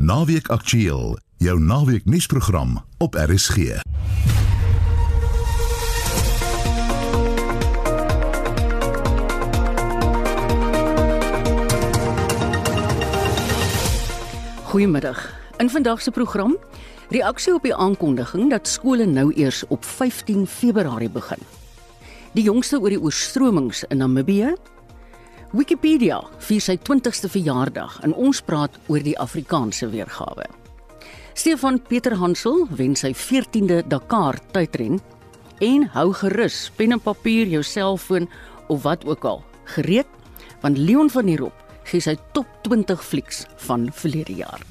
Naweek Aktueel, jou naweek nuusprogram op RSG. Goeiemiddag. In vandag se program, reaksie op die aankondiging dat skole nou eers op 15 Februarie begin. Die jongste oor die oorstromings in Namibië. Wikipedia vier sy 20ste verjaardag en ons praat oor die Afrikaanse weergawe. Stefan Pieter Hansel wen sy 14de Dakar tydren en hou gerus pen en papier, jou selfoon of wat ook al gereed want Leon van der Rop gee sy top 20 flieks van verlede jaar.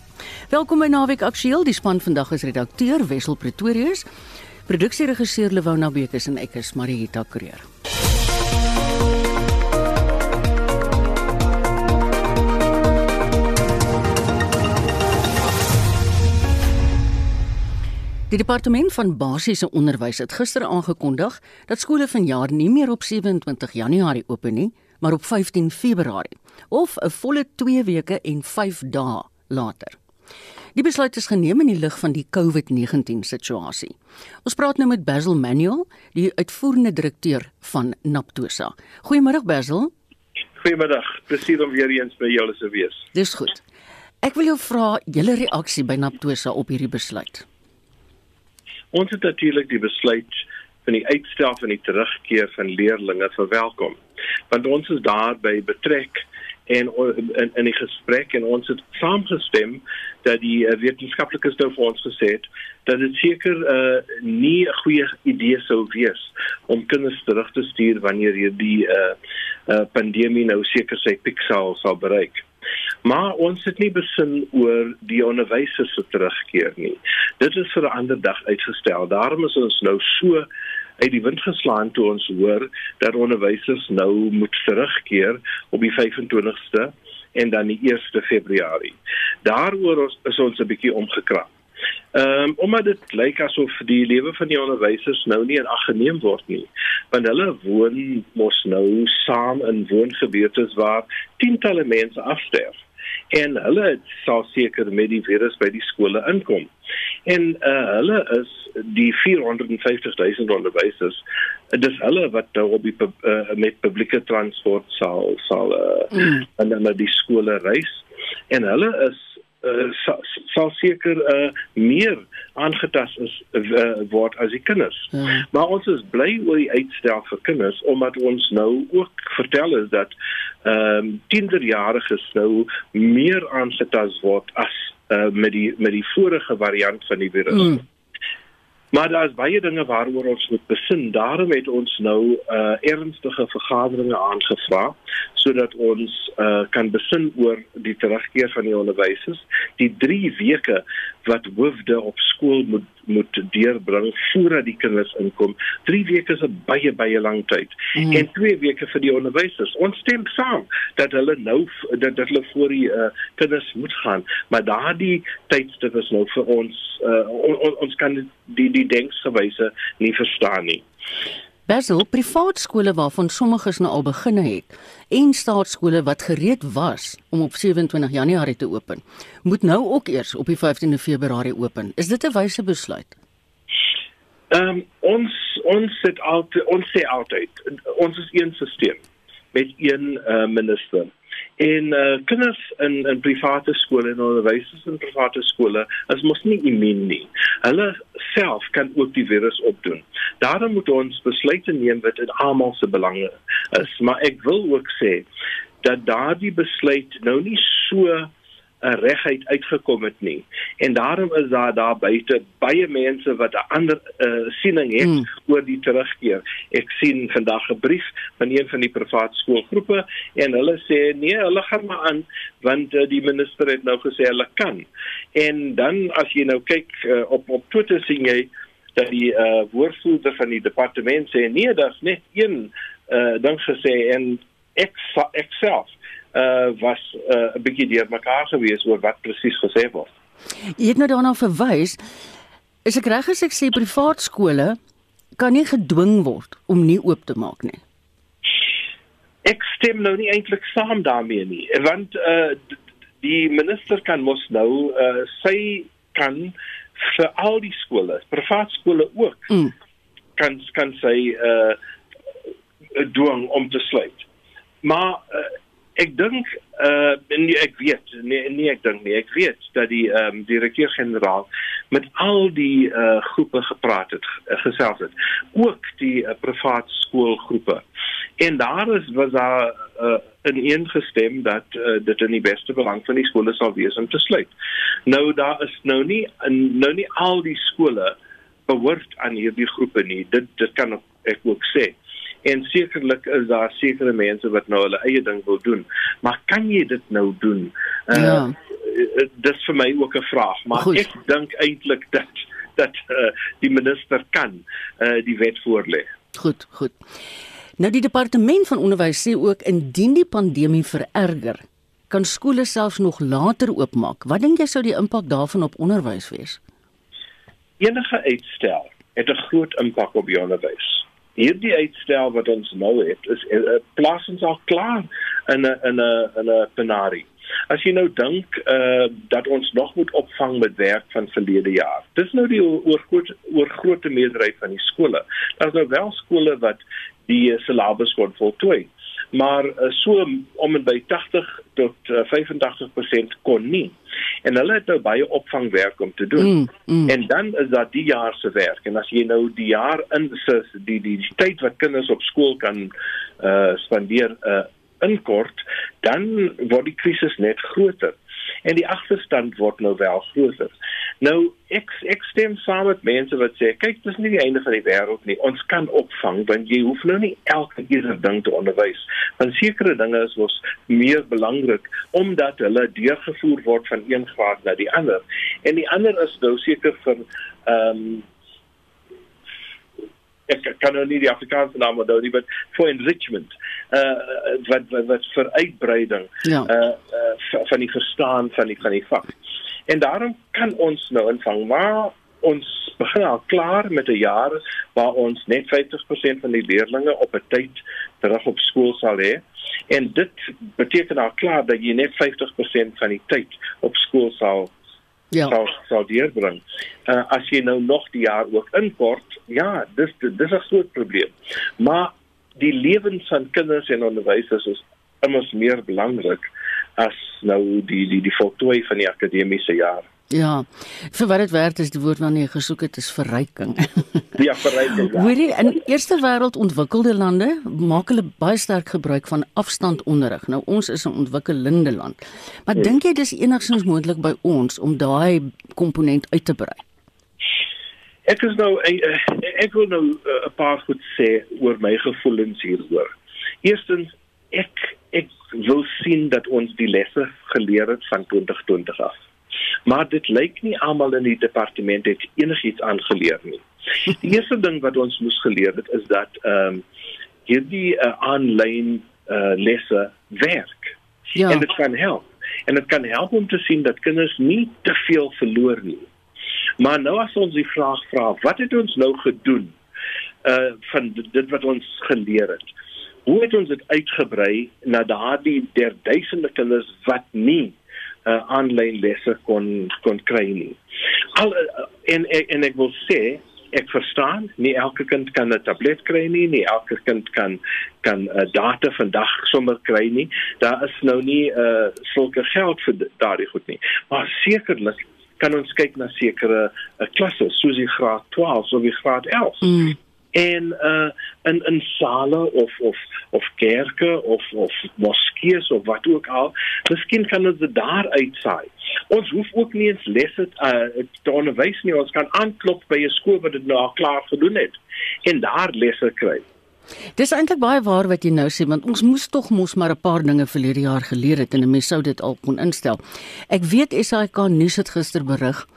Welkom by Naweek Aktueel. Die span vandag is redakteur Wessel Pretorius, produksieregisseur Lewona Bekes en ek is Marieta Kreer. Die departement van basiese onderwys het gister aangekondig dat skole vanjaar nie meer op 27 Januarie open nie, maar op 15 Februarie of 'n volle 2 weke en 5 dae later. Die besluit is geneem in die lig van die COVID-19 situasie. Ons praat nou met Basil Manuel, die uitvoerende direkteur van Naptosa. Goeiemôre Basil. Goeiemiddag. Plesier om weer eens by julle te wees. Dis goed. Ek wil jou vra julle reaksie by Naptosa op hierdie besluit. Ons het natuurlik die besluit van die uitstel van die terugkeer van leerders verwelkom. Want ons is daarbey betrek en in in die gesprek en ons het saamgestem dat die uh, wetenskaplikes nou vir ons gesê het dat dit seker uh, nie 'n goeie idee sou wees om kinders terug te stuur wanneer hierdie uh, uh, pandemie nou seker sy piek sal sal bereik. Maar ons het nie besin oor die onderwysers se terugkeer nie. Dit is vir 'n ander dag uitgestel. Daarom is ons nou so uit die wind geslaan toe ons hoor dat onderwysers nou moet terugkeer op die 25ste en dan die 1ste Februarie. Daaroor is ons 'n bietjie omgekrap. Ehm um, omdat dit lyk asof die lewe van die onderwysers nou nie in ag geneem word nie. Want hulle woon mos nou saam in woongebiede waar tientalle mense afsterf en hulle sal seker met die virus by die skole inkom. En uh, hulle is die 450 000 onderwysers. Dis hulle wat nou op die uh, met publieke transport sal sal uh, mm. en dan na die skole reis en hulle is uh, sal, sal seker uh, meer aangetas is uh, word as die kinders. Mm. Maar ons is bly oor die uitstel vir kinders omdat ons nou ook vertel is dat ehm um, tienerjariges nou meer aangetas word as uh, met die met die vorige variant van die virus. Mm. Maar daar is baie dinge waaroor ons moet besin. Daarom het ons nou uh ernstige vergaderings aangevra sodat ons uh kan besin oor die terugkeer van die onderwysers. Die 3 weke wat hoofde op skool moet moet deurbring voordat die kinders inkom. 3 weke is 'n baie baie lang tyd. Mm. En 2 weke vir die onderwysers. Ons stem saam dat hulle nou dat, dat hulle voor die uh kinders moet gaan, maar daardie tydstip is nou vir ons uh on, on, ons kan die die denkswyse nie verstaan nie. Basil, privaat skole waarvan sommiges nou al begine het en staatskole wat gereed was om op 27 Januarie te open, moet nou ook eers op die 15de Februarie open. Is dit 'n wyse besluit? Ehm um, ons ons sit altyd ons sê altyd ons is een stelsel met een uh, minister en uh, kinders in in private skole en onderwysers in private skole is mos nie immuun nie. Hulle self kan ook die virus opdoen. Daarom moet ons besluite neem wat in almal se belange is. Maar ek wil ook sê dat daardie besluit nou nie so 'n regheid uitgekom het nie. En daarom is daar daar buite baie mense wat 'n ander uh, siening het mm. oor die terugkeer. Ek sien vandag 'n brief van een van die privaat skoolgroepe en hulle sê nee, hulle gaan maar aan want uh, die minister het nou gesê hulle kan. En dan as jy nou kyk uh, op op Twitter sien jy dat die uh, woordvoerder van die departement sê nee, daar's net een uh, ding gesê en ek ek self uh was uh, 'n bietjie deurmekaar gewees oor wat presies gesê word. Jy het nou daarna verwys. Is ek reg as ek sê privaat skole kan nie gedwing word om nie oop te maak nie? Ek stem nou nie eintlik saam daarmee nie, want uh die minister kan mos nou uh, sy kan vir al die skole, privaat skole ook Mm. kan kan sy uh dwing om te sluit. Maar uh, ek dink uh nee ek weet nee nee ek dink nie ek weet dat die ehm um, direkteur-generaal met al die uh groepe gepraat het gesels het ook die uh, privaat skoolgroepe en daar is was daar uh, ineengestem dat uh, dit in die beste belang van die skole sal wees om te sluit. Nou daar is nou nie nou nie al die skole behoort aan hierdie groepe nie. Dit dit kan ek ook sê. En sekerlik is daar sekere mense wat nou hulle eie ding wil doen. Maar kan jy dit nou doen? Uh, Ja. uh, dis vir my ook 'n vraag, maar Goed. ek dink eintlik dat dat uh, die minister kan uh, die wet voorlê. Goed, goed. Nou die departement van onderwys sê ook indien die pandemie vererger, kan skole selfs nog later oopmaak. Wat dink jy sou die impak daarvan op onderwys wees? Enige uitstel het 'n groot impak op die onderwys. Hierdie uitstel wat ons nou het, is uh, plaas ons al klaar in 'n in 'n in 'n penarie. As jy nou dink uh dat ons nog moet opvang met werk van verlede jaar. Dis nou die oor groot oor grootte meerderheid van die skole. Daar's nou wel skole wat die syllabus kon voltooi. Maar uh, so om en by 80 tot uh, 85% kon nie. En hulle het nou baie opvangwerk om te doen. Mm, mm. En dan is dat die jaar se werk. En as jy nou die jaar in se die, die die tyd wat kinders op skool kan uh spandeer uh inkort, dan word die krisis net groter. En die agterstand word nou wel groter. Nou ek ek stem saam met mense wat sê kyk dis nie die einde van die wêreld nie. Ons kan opvang want jy hoef nou nie elke keer 'n ding te onderwys. Want sekere dinge is ons meer belangrik omdat hulle deurgevoer word van een graad na die ander. En die ander is nou seker vir ehm um, ek kan nou nie die Afrikaanse naam onthou nie, maar for enrichment. Uh wat wat, wat vir uitbreiding Ja. uh, uh van die verstaan van die van die vak. En daarom kan ons nou invang maar ons begin al klaar met 'n jaar waar ons net 50% van die leerders op 'n tyd terug op skool sal hê. En dit beteken al klaar dat jy net 50% van die tyd op skool sal Ja. sal sal deurbring. Uh, as jy nou nog die jaar ook inkort, ja, dis dis 'n groot probleem. Maar die lewens van kinders en onderwysers is immers meer belangrik as nou die die die voltooi van die akademiese jaar. Ja. Vir wat dit werd is die woord waarna jy gesoek het is verryking. Die verryking. Ja. Hoorie, in eerste wêreld ontwikkelde lande maak hulle baie sterk gebruik van afstandonderrig. Nou ons is 'n ontwikkelende land. Maar Ja. dink jy dis enigstens moontlik by ons om daai komponent uit te brei? Ek is nou ek, ek wil nou uh, 'n paar goed sê oor my gevoelens hieroor. Eerstens ek ek wil sien dat ons die lesse geleer het van 2020 af. Maar dit lyk nie almal in die departement het enigiets aangeleer nie. Die eerste ding wat ons moes geleer het is dat ehm um, hierdie uh, aanlyn uh, lesse werk. Ja. En dit kan help. En dit kan help om te sien dat kinders nie te veel verloor nie. Maar nou as ons die vraag vra, wat het ons nou gedoen uh van dit wat ons geleer het? Hoe het ons dit uitgebrei na daardie der duisende kinders wat nie uh aanlyn lesse kon kon kry nie. Al uh, en, en en ek wil sê ek verstaan nie elke kind kan 'n tablet kry nie, nie elke kind kan kan uh, data vandag sommer kry nie. Daar is nou nie uh sulke geld vir daardie goed nie. Maar sekerlik kan ons kyk na sekere uh, klasse soos die graad 12 of die graad 11 Mm. En uh in in sale of of of kerke of of moskeeë of wat ook al miskien kan ons dit daar uitsaai. Ons hoef ook nie eens lesse uh te onderwys nie. Ons kan aanklop by 'n skool wat dit nou al klaar gedoen het en daar lesse kry. Dis eintlik baie waar wat jy nou sê want ons moes tog mos maar 'n paar dinge verlede jaar geleer het en 'n mens sou dit al kon instel. Ek weet SAK nuus het gister berig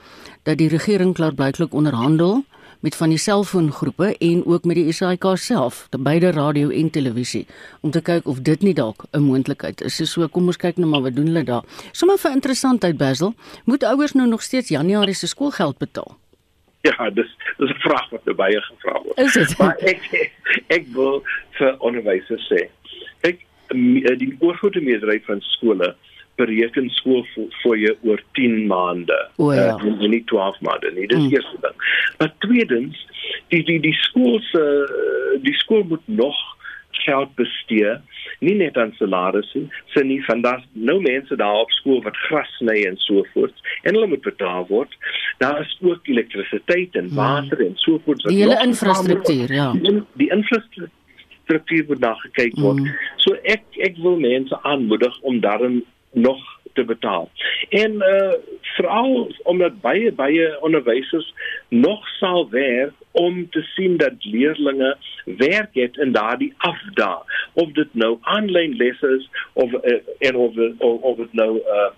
dat die regering klaarblyklik onderhandel met van die selfoongroepe en ook met die SAK self, te beide radio en televisie, om te kyk of dit nie dalk 'n moontlikheid is. So, so kom ons kyk nou maar wat doen hulle daar. Sommige vir interessantheid Basil, moet ouers nou nog steeds Januarie se skoolgeld betaal? ja dis dis 'n vraag wat nou baie gevra word Is dit? maar ek ek wil vir onderwysers sê kyk m- die oorgrote meerderheid van skole bereken skool vir jou oor 10 maande. O, ja. uh, nie 12 maande nie. Dis Mm. mm. eerste ding. Maar tweedens, die die die skool se die skool moet nog geld bestee nie net aan salarisse se nie van daar nou mense daar op skool wat gras sny en so voort en hulle moet betaal word daar is ook elektrisiteit en water en so voort Die hele infrastruktuur, ja. die, die infrastruktuur moet na gekyk word Mm. so ek ek wil mense aanmoedig om daarin nog te betaal. En uh veral omdat baie baie onderwysers nog sal werk om te sien dat leerders werk het in daardie afdaag of dit nou aanlyn lesse is of uh, en of of, of dit nou uh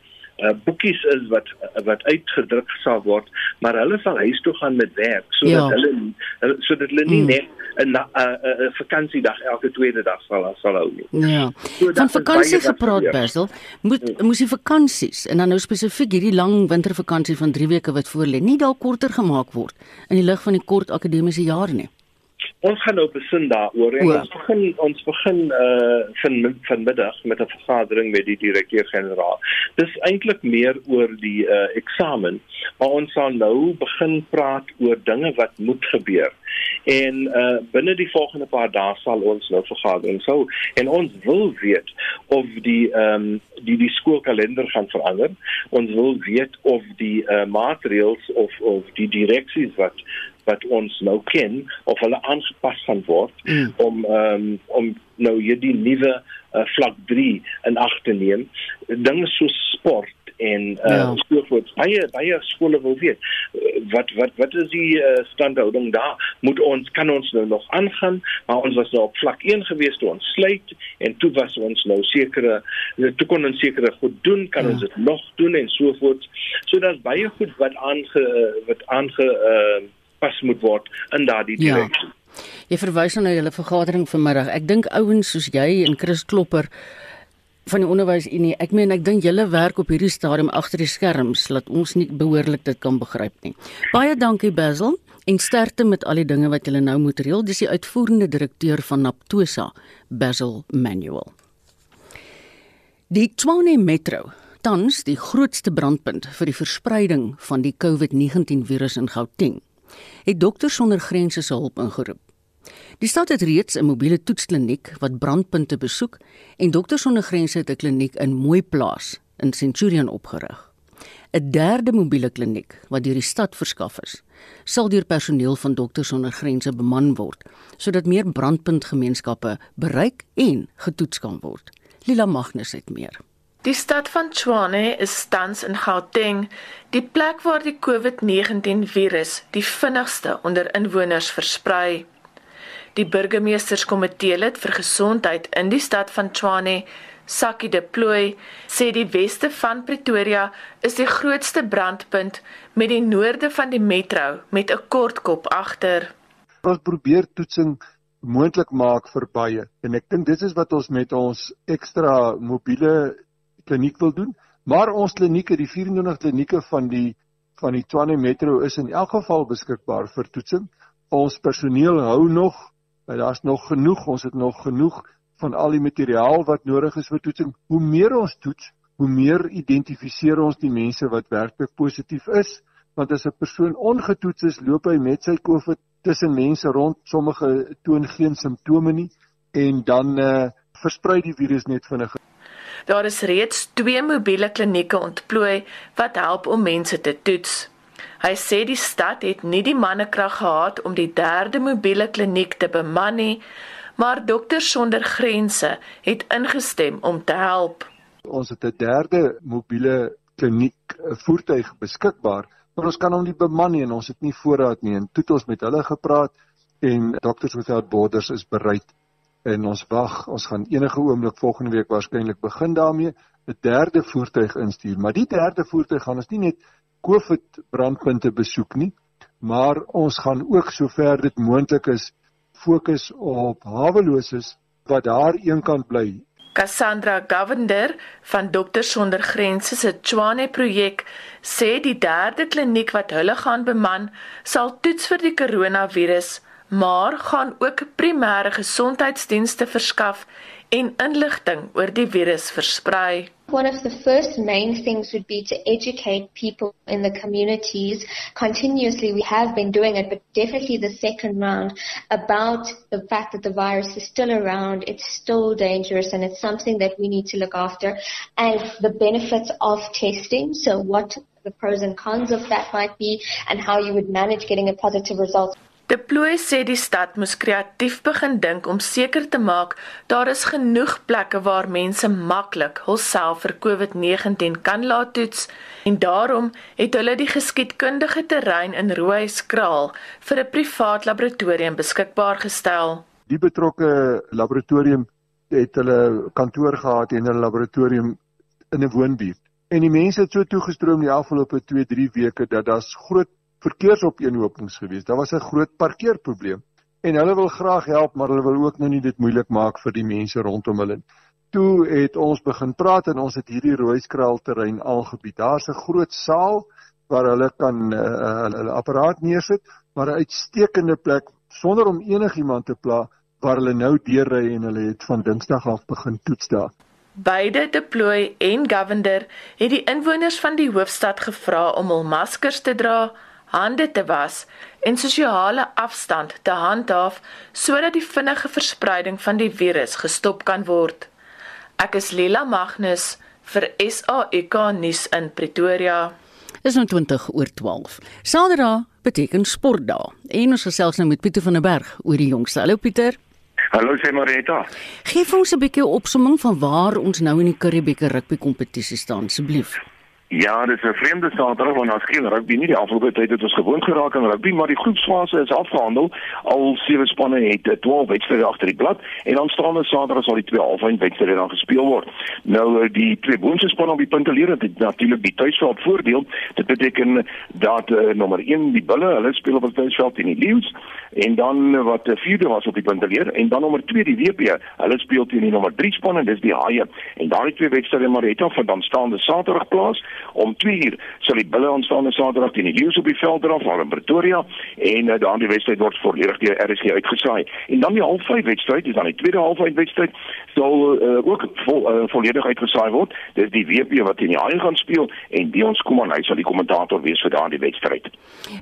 uh, boekies is wat wat uitgedruk sal word maar hulle sal huis toe gaan met werk sodat Ja. hulle, hulle sodat hulle nie Mm. net 'n 'n 'n vakansiedag elke tweede dag sal sal hou nie. Ja. So, Van vakansie gepraat. Basil, moet moes die vakansies en dan nou spesifiek hierdie lang wintervakansie van 3 weke wat voorlê, nie dalk korter gemaak word in die lig van die kort akademiese jaar nie. Ons gaan nou besin daaroor en O. ons begin ons begin uh van vanmiddag met 'n vergadering met die direkteur-generaal. Dis eintlik meer oor die uh eksamen, maar ons sal nou begin praat oor dinge wat moet gebeur. En uh binne die volgende paar dae sal ons nou vergadering hou en ons wil weet of die ehm um, die die skoolkalender gaan verander. Ons wil weet of die uh maatreëls of of die direksies wat wat ons nou ken of hulle aangepas gaan word Mm. om um, om nou hierdie nuwe uh, vlak 3 in ag te neem. Dinge so sport en uh, Ja. so voort. Baie baie skole wil weet uh, wat wat wat is die uh, standhouding daar? Moet ons kan ons nou nog aangaan? Maar ons was nou op vlak 1 gewees toe ons sluit en toe was ons nou sekere toe kon ons sekere goed doen, kan ja. ons dit nog doen en so voort. So daar's baie goed wat aange wat aange uh, pas moet word in daardie Ja. direksie. Jy verwys nou na julle vergadering vanmiddag. Ek dink ouens soos jy en Chris Klopper van die onderwysunie, ek meen ek dink julle werk op hierdie stadium agter die skerms laat ons nie behoorlik dit kan begryp nie. Baie dankie Basil en sterkte met al die dinge wat julle nou moet reël. Dis die uitvoerende direkteur van Naptosa, Basil Manuel. Die Tshwane Metro, tans die grootste brandpunt vir die verspreiding van die COVID-19 virus in Gauteng, het dokters sonder grense se hulp ingeroep. Die stad het reeds 'n mobiele toetskliniek wat brandpunte besoek en dokters sonder grense het 'n kliniek in Mooiplaas in Centurion opgerig. 'n Derde mobiele kliniek wat deur die stad verskaf is, sal deur personeel van dokters sonder grense beman word sodat meer brandpuntgemeenskappe bereik en getoets kan word. Lila Magnus het meer. Die stad van Tshwane is tans in Gauteng, die plek waar die COVID-19 virus die vinnigste onder inwoners versprei. Die burgemeesterskomitee lid vir gesondheid in die stad van Tshwane, Sakkie de Plooy, sê die weste van Pretoria is die grootste brandpunt met die noorde van die metro met 'n kort kop agter. ons probeer toetsing moontlik maak vir baie en ek dink dit is wat ons met ons ekstra mobiele kliniek wil doen maar ons klinieke die 24 klinieke van die van die Tshwane Metro is in elk geval beskikbaar vir toetsing. Ons personeel hou nog daar's nog genoeg ons het nog genoeg van al die materiaal wat nodig is vir toetsing. Hoe meer ons toets hoe meer identifiseer ons die mense wat werklik positief is want as 'n persoon ongetoets is loop hy met sy COVID tussen mense rond. Sommige toon geen simptome nie en dan uh, versprei die virus net vinniger Daar is reeds twee mobiele klinieke ontplooi wat help om mense te toets. Hy sê die stad het nie die mannekrag gehad om die derde mobiele kliniek te beman nie, maar dokters sonder grense het ingestem om te help. ons het 'n derde mobiele kliniek eh, voertuig beskikbaar maar ons kan hom nie beman nie en ons het nie voorraad nie en toe het ons met hulle gepraat en Doctors Without Borders is bereid en ons wag ons gaan enige oomblik volgende week waarskynlik begin daarmee 'n derde voertuig instuur. Maar die derde voertuig gaan ons nie net COVID brandpunte besoek nie maar ons gaan ook sover dit moontlik is fokus op haweloses wat daar eenkant bly. Cassandra Govender van Dokters sonder Grense se Tshwane projek sê die derde kliniek wat hulle gaan beman sal toets vir die koronavirus, maar gaan ook primêre gesondheidsdienste verskaf en inligting oor die virus versprei. One of the first main things would be to educate people in the communities. Continuously, we have been doing it, but definitely the second round about the fact that the virus is still around, it's still dangerous, and it's something that we need to look after, and the benefits of testing. So, what the pros and cons of that might be, and how you would manage getting a positive result. De Plooi sê die stad moes kreatief begin dink om seker te maak daar is genoeg plekke waar mense maklik hulself vir COVID-19 kan laat toets en daarom het hulle die geskiedkundige terrein in Rooikraal vir 'n privaat laboratorium beskikbaar gestel. Die betrokke laboratorium het hulle kantoor gehad en 'n laboratorium in 'n woonbuurt. En die mense het so toegestroom die afgelope 2-3 weke dat daar's groot verkeersopeenhopings gewees. Daar was 'n groot parkeerprobleem en hulle wil graag help, maar hulle wil ook nou nie dit moeilik maak vir die mense rondom hulle. Toe het ons begin praat en ons het hierdie Rooiskraal terrein aangebied. Daar's 'n groot saal waar hulle kan uh, hulle apparaat neersit, maar 'n uitstekende plek sonder om enigiemand te pla waar hulle nou deurry en hulle het van Dinsdag af begin toets daar. Beide deploy en Governor het die inwoners van die hoofstad gevra om hul maskers te dra, hande te was en sosiale afstand te handhaaf sodat die vinnige verspreiding van die virus gestop kan word. Ek is Lila Magnus vir SAK nuus in Pretoria. Is nou 20 oor 12. Saterdag beteken sportdag en ons gesels nou met Pieter van der Berg oor die jongste. Hallo Pieter. Hallo sê Marita. Geef ons 'n bietjie opsomming van waar ons nou in die Curriebeeker rugby kompetisie staan asseblief. Ja, dis 'n vreemde Saterdag want ons geen rugby nie. Die afgelope tyd het ons gewoon geraak aan rugby, maar die groepsfase is afgehandel. Al sewe spanne het 12 wedstryde agter die blad en dan staan ons Saterdag sal die twee halfwyn wedstryde dan gespeel word. Nou eh, die twee boonste spanne op die punte leer het natuurlik die tuisveld voordeel. Dit beteken dat uh, nommer 1 die Bulle, hulle speel op die tuisveld teen die Lions en dan wat die vierde was op die punte leer en dan nommer 2 die WP, hulle speel teen die nommer 3 span en dis die Haie. En daardie twee wedstryde maar het dan van dan staande Saterdag plaas om 2 uur sal die bulle aanstaande Saterdag teen die leeu's op die veld draf daar in Pretoria en uh, daardie wedstryd word volledig deur RSG uitgesaai. En dan die halfvyf wedstryd, dis dan die tweede halfvyf wedstryd sal uh, ook vol, uh, volledig uitgesaai word. Dis die WP wat teen die Haie gaan speel en Dion Skuman hy sal die kommentator wees vir daardie wedstryd.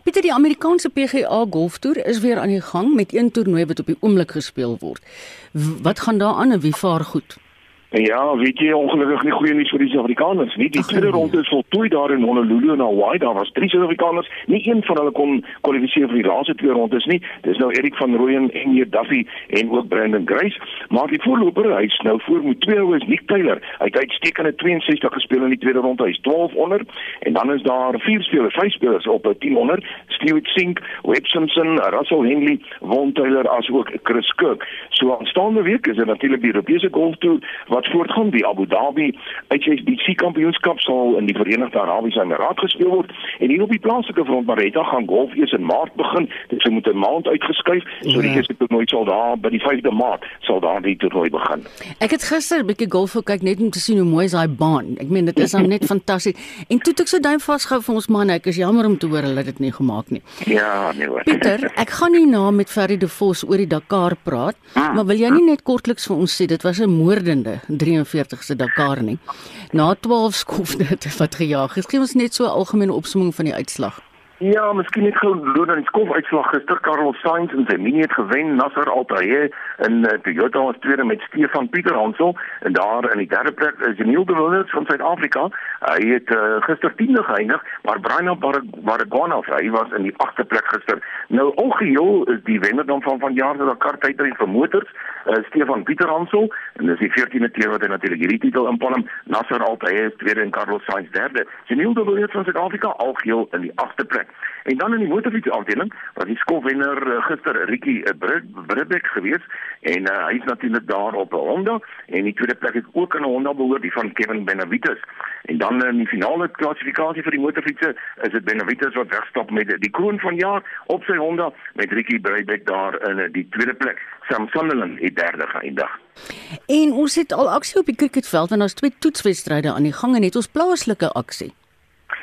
Pieter, die Amerikaanse PGA golftoer is weer aan die gang met een toernooi wat op die oomblik gespeel word. Wat gaan daar aan en wie vaar goed? Ja, weet jy ongelukkig nie goeie nuus vir die Suid-Afrikaners nie. Die tweede nee. ronde is voltooi daar in Honolulu en Hawaii. Daar was drie Suid-Afrikaners. Nie een van hulle kon kwalifiseer vir die laaste twee rondes nie. Dis nou Erik van Rooyen en Neil Duffy en ook Brandon Grace. Maar die voorloper, hy's nou voor met twee oues, Nick Taylor. Hy het uitstekende 62 gespeel in die tweede ronde. Hy's 12 onder en dan is daar vier spelers, vyf spelers op 10 onder. Stewart Sink, Webb Simpson, Russell Henley, Von Taylor as ook Chris Cook. So aanstaande week is dit natuurlik die Europese golftoer wat wat voortgaan die Abu Dhabi. HSBC kampioenskap sal in die Verenigde Arabiese Emirate gespeel word en hier op die plaaslike front Marita gaan golf eers in Maart begin. Dit sou moet 'n maand uitgeskuif so die ja. eerste toernooi sal daar by die 5de Maart sal daar die toernooi begin. Ek het gister 'n bietjie golf gekyk net om te sien hoe mooi is daai baan. Ek meen dit is dan net fantasties. En toe ek so duim vasgehou vir ons man ek is jammer om te hoor hulle het dit nie gemaak nie. Ja nee hoor. Pieter ek gaan nie na met Ferry de Vos oor die Dakar praat hmm. maar wil jy nie net kortliks vir ons sê dit was 'n moordende 43ste Dakar nie. Na 12 skofnette wat gejaag is, gee ons net so 'n algemene opsomming van die uitslag. Ja, miskien net gou loop dan die skofuitslag gister Carlos Sainz en sy mini het gewen, Nasser Al-Attiyah in uh, Toyota was tweede met Stefan Pieter Hansel en daar in die derde plek is Janiel de Villiers van Suid-Afrika. Hy het uh, gister 10de geëindig, maar Brian Baragona hy was in die agste plek gister. Nou algeheel is die wenner dan van vanjaar se Dakar tydry vir motors, uh, Stefan Pieter Hansel en dis die 14de keer wat hy natuurlik hierdie titel inpalm. Nasser Al-Attiyah tweede en Carlos Sainz derde. Janiel de Villiers van Suid-Afrika algeheel in die agste plek. En dan in die motorfiets afdeling was die skofwenner uh, gister Ricky uh, Bribbeck geweest en uh, hy is natuurlik daar op 'n Honda en die tweede plek het ook aan 'n Honda behoort die van Kevin Benavides. En dan in die finale klassifikasie vir die motorfietsse is dit Benavides wat wegstap met die kroon van jaar op sy Honda met Ricky Bribbeck daar in die tweede plek. Sam Sunderland het derde geëindig. En ons het al aksie op die cricketveld en daar's twee toetswedstryde aan die gang en het ons plaaslike aksie.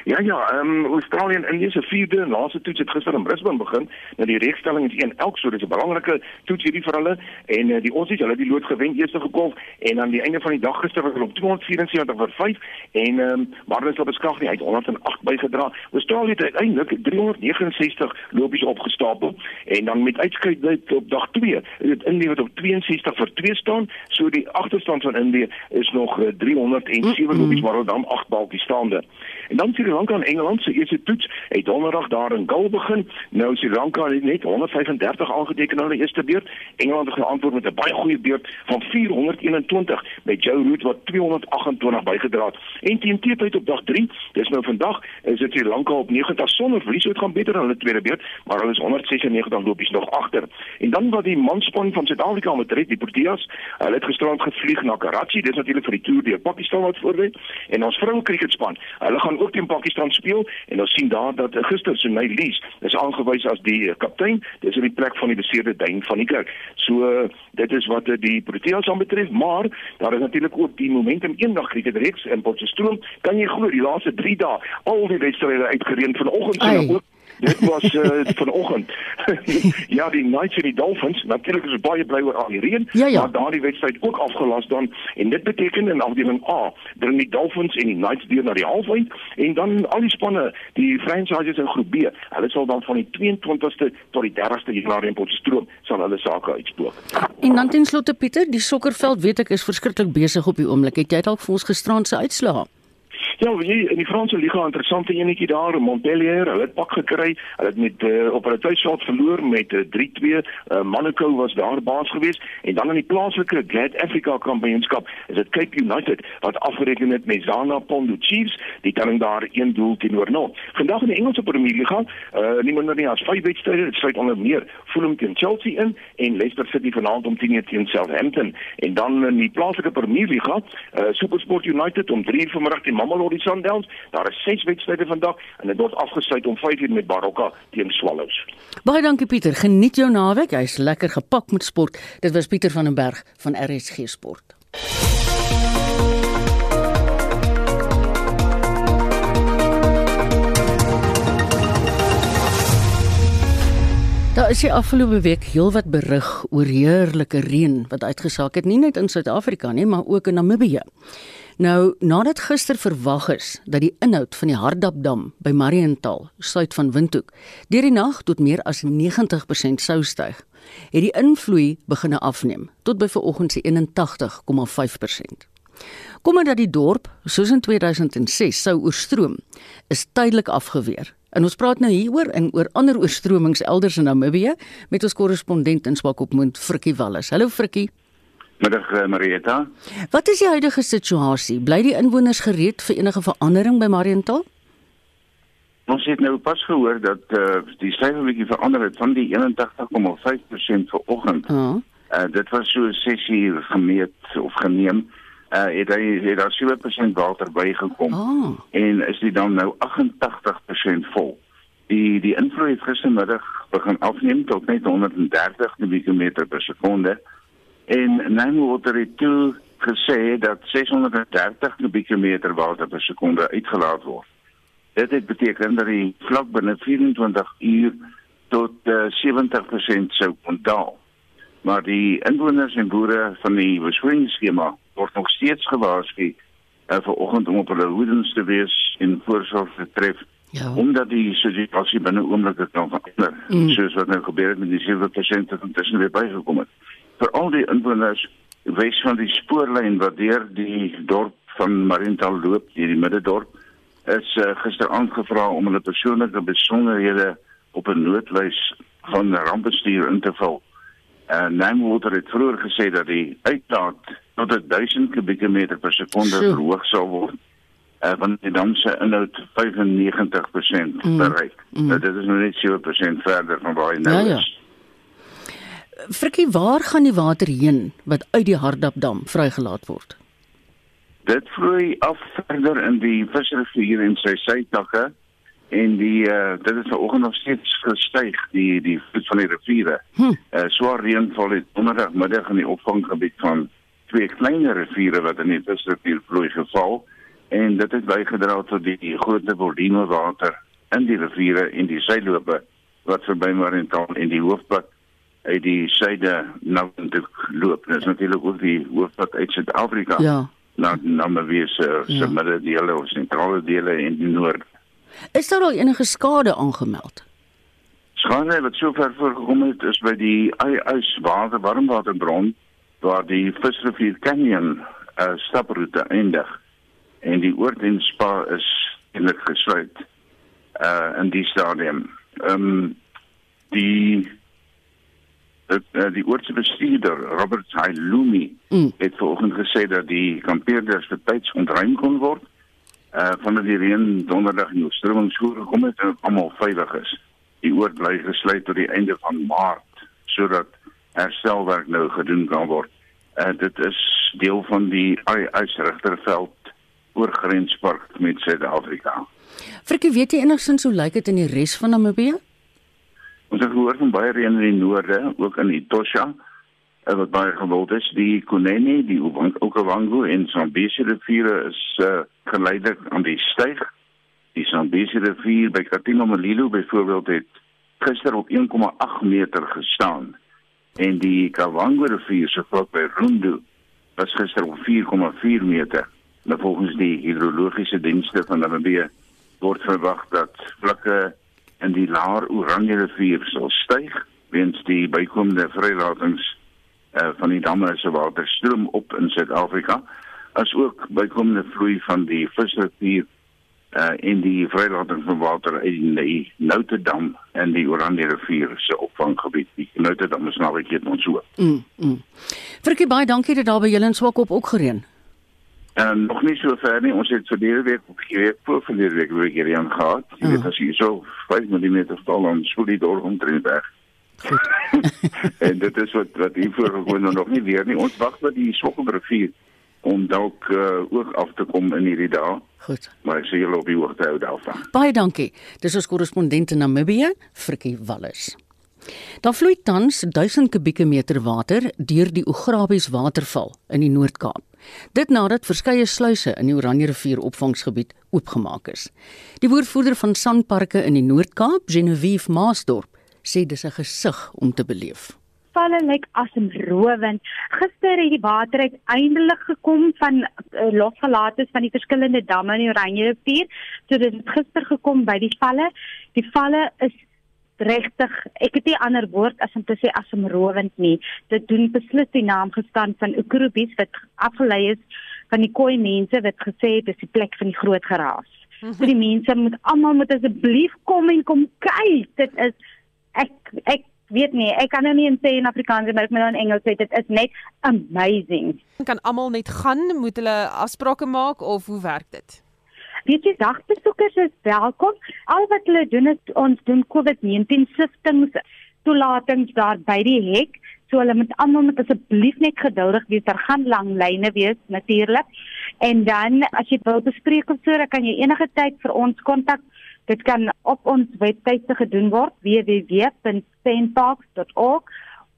Ja ja, ehm um, Australië en Indië se vierde en laaste toets het gister in Brisbane begin. Nou die reekstelling is 1 elk, so dis 'n belangrike toets hierdie vir hulle en uh, die Aussies, hulle het die lood gewen eerste gekolf en aan die einde van die dag gister was hulle op 274 vir 5 en ehm um, Marlins op beskag nie uit 108 bygedra. Australië het uiteindelik 369 lopies opgestapel en dan met uitskeidheid op dag 2 het dit Indië wat op 62 vir 2 staan. So die agterstand van Indië is nog uh, 307 mm -hmm. lopies maar dan 8 balkies staande. En dan Sri Lanka en Engeland se eerste toets het donderdag daar in Gaul begin. Nou Sri Lanka het net 135 aangeteken in hulle eerste beurt. Engeland het geantwoord met 'n baie goeie beurt van 421 met Joe Root wat 228 bygedra het. En teen tyd op dag 3, dis nou vandag, is dit Sri Lanka op 90 sonder verlies uit gaan beter in hulle tweede beurt, maar hulle is 196 lopies nog agter. En dan wat die manspan van Suid-Afrika met die Proteas, hulle het gisterand gevlieg na Karachi, dis natuurlik vir die toer deur Pakistan wat voorlê. En ons vroue cricketspan, hulle gaan ook teen Pakistan speel en ons sien daar dat gister Sunay Lees is aangewys as die eh, kaptein. Dis in die plek van die beseerde duin van die kerk. So eh, dit is wat eh, die Proteas aanbetref, maar daar is natuurlik ook die momentum eendag cricket reeks in Potchefstroom. Kan jy glo die laaste 3 dae al die wedstryde uitgereën vanoggend sien ook dit was uh, vanoggend. ja, die Knights en die Dolphins, natuurlik is baie bly oor al die reën, ja, ja. maar daardie wedstryd ook afgelas dan en dit beteken in afdeling A, dring die Dolphins en die Knights deur na die halfeind en dan al die spanne, die franchises in groep B, hulle sal dan van die 22ste tot die 30ste Januarie in Potchefstroom sal hulle sake uitspook. En dan ten slotte Pieter, die sokkerveld weet ek is verskriklik besig op die oomblik. Het jy dalk vir ons gisterand se uitslae? Ja, wie in die Franse liga interessante enetjie daar Montpellier, hulle het pak gekry. Hulle het met uh, op hulle tuisveld verloor met uh, 3-2. Uh, Monaco was daar baas geweest en dan in die plaaslike Glad Africa Kampioenskap is dit Cape United wat afgereken het met Zana Pondo Chiefs, die dan daar een doel teenoor nul. Vandag in die Engelse Premier Liga, uh, nie minder nie as vyf wedstryde, dit sluit onder meer Fulham teen Chelsea in en Leicester City vanaand om 10:00 teen Southampton en dan in die plaaslike Premier Liga, uh, SuperSport United om 3:00 vanoggend teen Mamelodi Sundowns. Daar is 6 wedstryde vandag en dit word afgesluit om 5:00 met Baroka teen Swallows. Baie dankie Pieter. Geniet jou naweek. Hy's lekker gepak met sport. Dit was Pieter van den Berg van RSG Sport. Daar is die afgelope week heelwat berig oor heerlike reën wat uitgesaak het nie net in Suid-Afrika nie, maar ook in Namibië. Nou, nadat gister verwag is dat die inhoud van die Hardapdam by Mariental, suid van Windhoek, deur die nag tot meer as 90% sou styg, het die invloei begine afneem tot by vanoggend se 81,5%. Kom maar dat die dorp, soos in 2006 sou oorstroom, is tydelik afgeweer. En ons praat nou hieroor en oor ander oorstromings elders in Namibië met ons korrespondent in Swakopmund, Frikkie Wallis. Hallo Frikkie. Middag uh, Marieta. Wat is die huidige situasie? Bly die inwoners gereed vir enige verandering by Mariental? Ons het nou pas gehoor dat uh, die syfer bietjie verander het van die 81,5% vir oggend. Uh, uh, dit was so 6 uur gemeet of geneem. Uh het hy het daar 7% water bygekom. Oh. En is dit dan nou 88% vol. Die die invloed het gistermiddag begin afneem tot net 130 km per sekonde. En Namewater het toe gesê dat 630 kubieke meter water per sekonde uitgelaat word. Dit het beteken dat die vlak binne 24 uur tot uh, eh, 70% sou ontdaal. Maar die inwoners en boere van die besproeiingsskema word nog steeds gewaarsku uh, vir oggend om op hulle hoedens te wees en voorsorg te tref. Ja. Omdat die situasie binne oomblikke kan verander, mm. soos wat nou gebeur het met die 7% wat intussen weer bygekom het vir al die inwoners wes van die spoorlyn wat deur die dorp van Mariental loop, hierdie middedorp, is uh, gister aangevra om hulle persoonlike besonderhede op 'n noodlys van rampbestuur in te vul. En uh, Namewater het vroeër gesê dat die uitlaat tot 1000 kubieke meter per sekonde verhoog sal word. Uh, want die dam se inhoud 95% mm. bereik. Mm. Nou, dit is nog net 7% verder van waar hy nou ja, ja. Frikkie, waar gaan die water heen wat uit die Hardapdam vrygelaat word? Dit vloei af verder in die Visrivier en sy sytakke en die uh, dit is vanoggend nog steeds gestyg die die vloed van die riviere. Hm. Uh, swaar reënval het onderdagmiddag in die opvanggebied van twee kleiner riviere wat in die Visrivier vloei geval en dit het bygedra tot die groot volume water in die riviere en die sylope wat verby Mariental en die hoofpad uit die suide na toe loop. Dit is natuurlik ook die hoofpad uit Suid-Afrika. Ja. Na Namibië se se middedele of sentrale dele en die noord. Is daar al enige skade aangemeld? Skade wat sover voorgekom het is by die ys water warmwaterbron waar die Visrivier Canyon uh, staproete eindig en die oordienspa is eintlik gesluit uh in die stadium. Ehm um, die die, uh, die oortse bestuurder Robert Hailumi mm. het vanoggend gesê dat die kampeerders betyds ontruim kon word uh vandat die reën donderdag in oorstroming so gekom het en almal veilig is. Die oord bly gesluit tot die einde van Maart sodat herstelwerk nou gedoen kan word. Uh dit is deel van die ysregterveld oor grenspark met Suid-Afrika. Frikkie, weet jy enigsins hoe lyk dit in die res van Namibië? Ons het gehoor van baie reën in die noorde, ook in Etosha, en wat baie gewild is, die Kunene, die Okavango en Zambesi riviere is uh, geleidelik aan die styg. Die Zambesi rivier by Katima Malilo byvoorbeeld het gister op 1,8 meter gestaan en die Kavango rivier se vlak by Rundu was gister op 4,4 meter. Nou volgens die hidrologiese dienste van Namibië word verwag dat vlakke in die laer Oranje rivier sal styg weens die bykomende vrylatings uh, van die damme se water stroom op in Suid-Afrika as ook bykomende vloei van die visrivier uh, en die vrylating van water uit die Noutedam en die Oranje rivier se opvanggebied. Die Noutedam is nou net ons so. Mm. mm. Virkie baie dankie dat daar by julle in Swakop ook gereën. En nog nie so ver nie. Ons het verlede week of geweek voor verlede week weer hier aan gehad. Jy weet as jy so 5 mm val dan spoel die dorp omtrent weg. en dit is wat wat hier voor gewoon nog nie weer nie. Ons wag vir die Swakkelrivier om dalk uh, ook af te kom in hierdie dae. Goed. Maar ek sê julle op die hoogte hou daarvan. Baie dankie. Dis ons korrespondent in Namibië, Frikkie Wallis. Daar vloei tans 1000 kubieke meter water deur die Ograbies waterval in die Noord-Kaap. Dit nadat verskeie sluise in die Oranje rivier opvangsgebied oopgemaak is. Die woordvoerder van Sanparke in die Noord-Kaap, Genevieve Maasdorp, sê dis 'n gesig om te beleef. Valle lyk asemrowend. Gister het die water uiteindelik gekom van uh, losgelates van die verskillende damme in die Oranje rivier. So dit het gister gekom by die valle. Die valle is regtig ek het nie ander woord as om te sê asemrowend nie. Dit doen beslis die naam gestaan van Ukrubies wat afgelei is van die koi mense wat gesê het dis die plek van die groot geraas. Mm -hmm. so die mense moet almal moet asseblief kom en kom kyk dit is ek ek weet nie ek kan nou nie sê in Afrikaans maar ek moet nou in Engels sê dit is net amazing. Kan almal net gaan? Moet hulle afsprake maak of hoe werk dit Weet jy dagbesoekers is welkom. Al wat hulle doen is ons doen COVID-19 siftings toelatings daar by die hek. So hulle moet almal met asseblief net geduldig wees. Daar gaan lang lyne wees natuurlik. En dan as jy wil bespreek of so, dan kan jy enige tyd vir ons kontak. Dit kan op ons webwerf gedoen word www.sandparks.org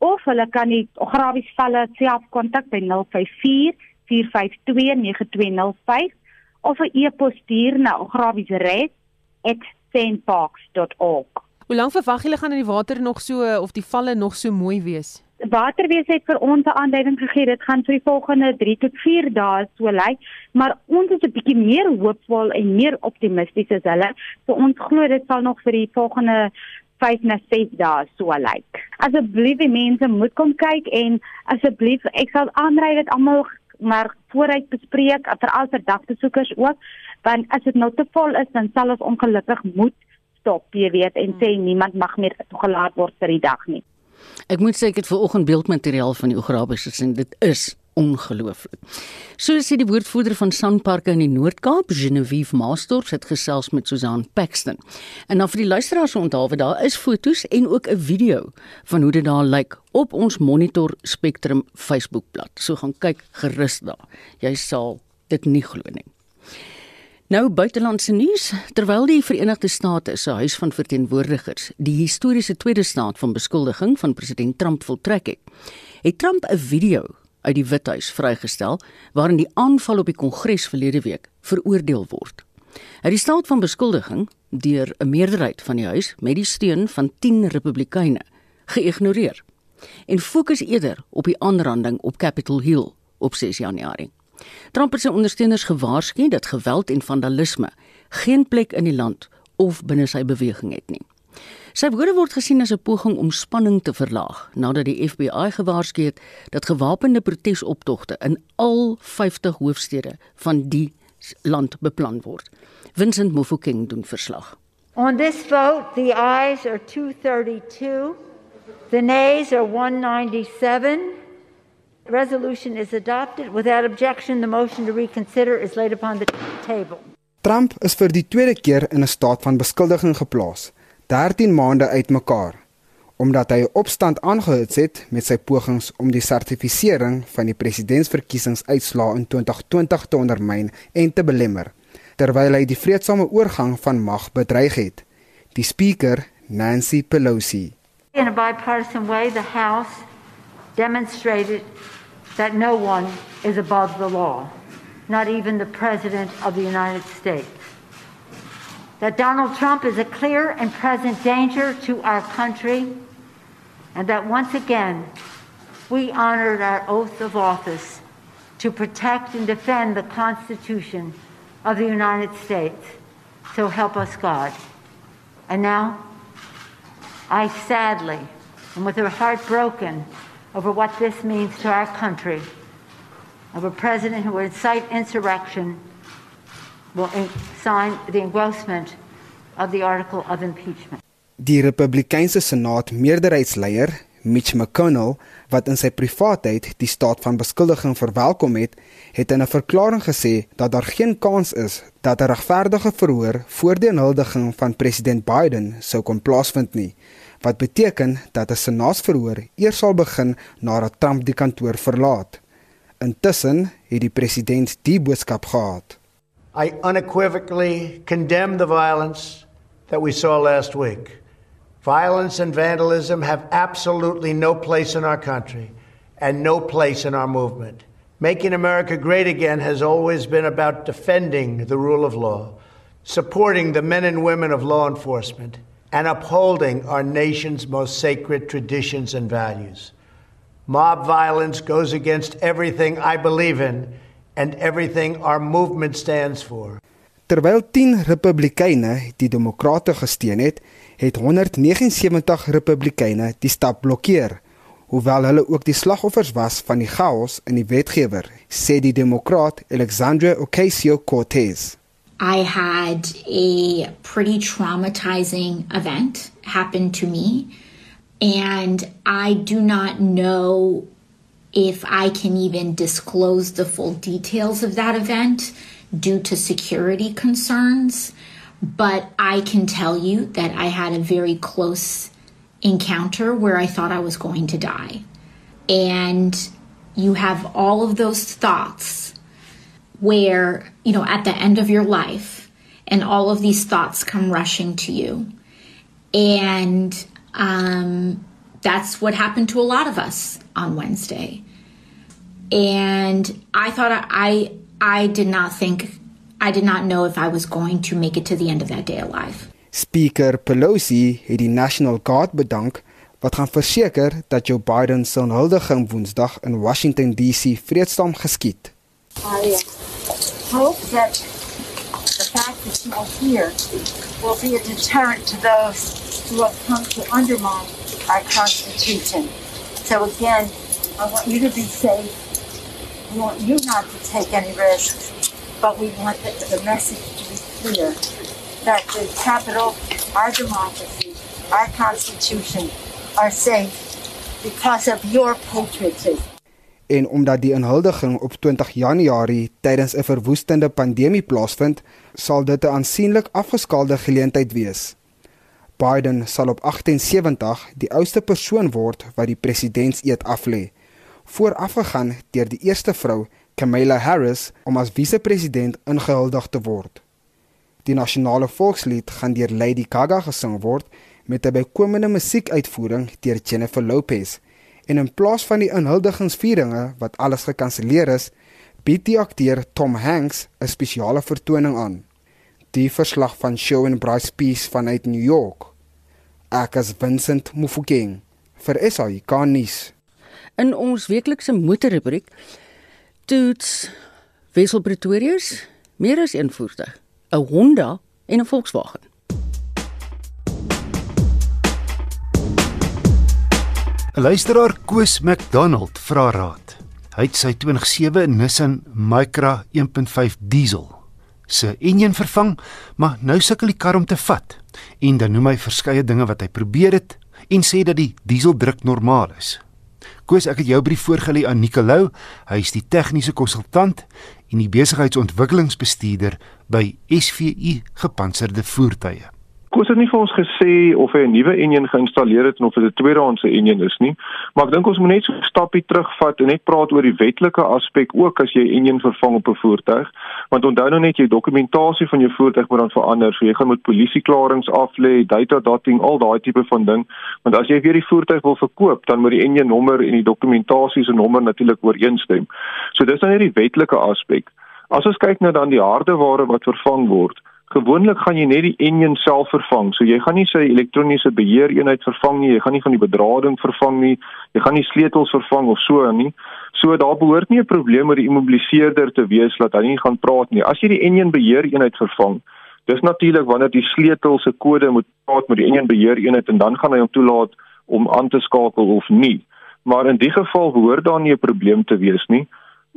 of hulle kan die Grafies valle self kontak by 054 452 9205 of 'n e-pos stuur na graviesred@sandparks.org. Hoe lank verwag julle gaan in die water nog so of die valle nog so mooi wees? Waterwees het vir ons 'n aanduiding gegee dit gaan vir die volgende 3 tot 4 dae so lyk, maar ons is 'n bietjie meer hoopvol en meer optimisties as hulle. So ons glo dit sal nog vir die volgende 5 na 6 dae so lyk. Asseblief die mense moet kom kyk en asseblief ek sal aanraai dat almal maar vooruit bespreek veral vir dagbesoekers ook want as dit nou te vol is dan sal ons ongelukkig moet stop jy weet en sê niemand mag meer toegelaat word vir die dag nie. Ek moet sê ek het ver oggend beeldmateriaal van die Ograbies gesien. Dit is ongelooflik. So sê die woordvoerder van Sanparke in die Noord-Kaap, Genevieve Maasdorp, het gesels met Susan Paxton. En dan vir die luisteraars onthaalwe daar is foto's en ook 'n video van hoe dit daar lyk op ons Monitor Spectrum Facebookblad. So gaan kyk gerus daar. Jy sal dit nie glo nie. Nou buitelandse nuus, terwyl die Verenigde State se Huis van Verteenwoordigers die historiese tweede staat van beskuldiging van president Trump voltrek het, het Trump 'n video uit die Withuis vrygestel waarin die aanval op die Kongres verlede week veroordeel word. Hy het die staat van beskuldiging deur 'n meerderheid van die huis met die steun van 10 Republikeine geïgnoreer en fokus eerder op die aanranding op Capitol Hill op 6 Januarie. Trump het sy ondersteuners gewaarsku dat geweld en vandalisme geen plek in die land of binne sy beweging het nie. Sy woorde word gesien as 'n poging om spanning te verlaag nadat die FBI gewaarsku het dat gewapende protesoptogte in al 50 hoofstede van die land beplan word. Vincent Mofokeng doen verslag. On this vote, the ayes are 232, the nays are 197. The resolution is adopted without objection. The motion to reconsider is laid upon the table. Trump is vir die tweede keer in 'n staat van beskuldiging geplaas, 13 maande uitmekaar, omdat hy 'n opstand aangehits het met sy pogings om die sertifisering van die presidentsverkiesingsuitslae in 2020 te ondermyn en te belemmer terwyl hy die vredesame oorgang van mag bedreig het. Die spreker, Nancy Pelosi. In a bipartisan way, the House demonstrated that no one is above the law, not even the President of the United States. That Donald Trump is a clear and present danger to our country, and that once again we honored our oath of office to protect and defend the Constitution of the United States. So help us God. And now, I sadly, and with a heart broken over what this means to our country, of a president who would incite insurrection, will sign the engrossment of the article of impeachment. Die Republikeinse Senaat meerderheidsleier Mitch McConnell wat in sy privaatheid die staat van beskuldiging verwelkom het, het in 'n verklaring gesê dat daar geen kans is dat 'n regverdige verhoor voor die inhuldiging van president Biden sou kon plaasvind nie, wat beteken dat 'n senaatsverhoor eers sal begin nadat Trump die kantoor verlaat. Intussen het die president die boodskap gehad. I unequivocally condemn the violence that we saw last week. Violence and vandalism have absolutely no place in our country and no place in our movement. Making America great again has always been about defending the rule of law, supporting the men and women of law enforcement, and upholding our nation's most sacred traditions and values. Mob violence goes against everything I believe in and everything our movement stands for. Terwyl 10 Republikeine die Demokrate gesteun het, het 179 Republikeine die stap blokkeer, hoewel hulle ook die slagoffers was van die chaos in die wetgewer, sê die Demokraat Alexandria Ocasio-Cortez. I had a pretty traumatizing event happen to me and I do not know if I can even disclose the full details of that event due to security concerns. But I can tell you that I had a very close encounter where I thought I was going to die. And you have all of those thoughts where, you know, at the end of your life, and all of these thoughts come rushing to you. And um, that's what happened to a lot of us on Wednesday. And I thought I, I did not think I did not know if I was going to make it to the end of that day alive. Speaker Pelosi het die National Guard bedank wat gaan verseker dat Joe Biden se huldiging Woensdag in Washington DC vreedsaam geskied. I hope that the fact that you are here will be a deterrent to those who have come to undermine our Constitution. So again, I want you to be safe. I want you not to take any risks. but we want the, the message to be clear that the capital, our democracy, our constitution are safe because of your patriotism. En omdat die inhuldiging op 20 Januarie tydens 'n verwoestende pandemie plaasvind, sal dit 'n aansienlik afgeskaalde geleentheid wees. Biden sal op 78 die oudste persoon word wat die presidentseed aflê, voorafgegaan deur die eerste vrou Kamala Harris om as vise-president ingehuldig te word. Die nasionale volkslied gaan deur Lady Gaga gesing word met 'n bykomende musiekuitvoering deur Jennifer Lopez En in plaas van die inhuldigingsvieringe wat alles gekanselleer is, bied die akteur Tom Hanks 'n spesiale vertoning aan. Die verslag van Show and Bryce Peace vanuit New York. Ek is Vincent Mufokeng vir SAI Garnis. In ons weeklikse motorrubriek toets Wessel Pretorius meer as een voertuig, 'n Honda en 'n Volkswagen. Luisteraar Koos McDonald vra raad. Hy het sy 2007 Nissan Micra 1.5 diesel se enjin vervang, maar nou sukkel die kar om te vat. En dan noem hy verskeie dinge wat hy probeer het en sê dat die dieseldruk normaal is. Koos, ek het jou brief voorgelê aan Nicolou. Hy is die tegniese konsultant en die besigheidsontwikkelingsbestuurder by SVU Gepantserde Voertuie. Koos het nie vir ons gesê of hy 'n nuwe enjin geïnstalleer het of dit 'n tweedehandse enjin is nie, maar ek dink ons moet net so 'n stappie terugvat en net praat oor die wetlike aspek ook as jy enjin vervang op 'n voertuig, want onthou nou net jy dokumentasie van jou voertuig moet dan verander, so jy gaan met polisieklaringe af lê, data dating, al daai tipe van ding, want as jy weer die voertuig wil verkoop, dan moet die enjin nommer en die dokumentasie se nommer natuurlik ooreenstem. So dis dan net die wetlike aspek. As ons kyk na dan die hardeware wat vervang word, Gewoonlik gaan jy net die enjin self vervang. So jy gaan nie sy elektroniese beheereenheid vervang nie, jy gaan nie van die bedrading vervang nie, jy gaan nie sleutels vervang of so nie. So daar behoort nie 'n probleem met die immobiliseerder te wees dat hy nie gaan praat nie. As jy die enjin beheereenheid vervang, dis natuurlik wanneer die sleutel se kode moet praat met die enjin beheereenheid en dan gaan hy hom toelaat om aan te skakel of nie. Maar in die geval behoort daar nie 'n probleem te wees nie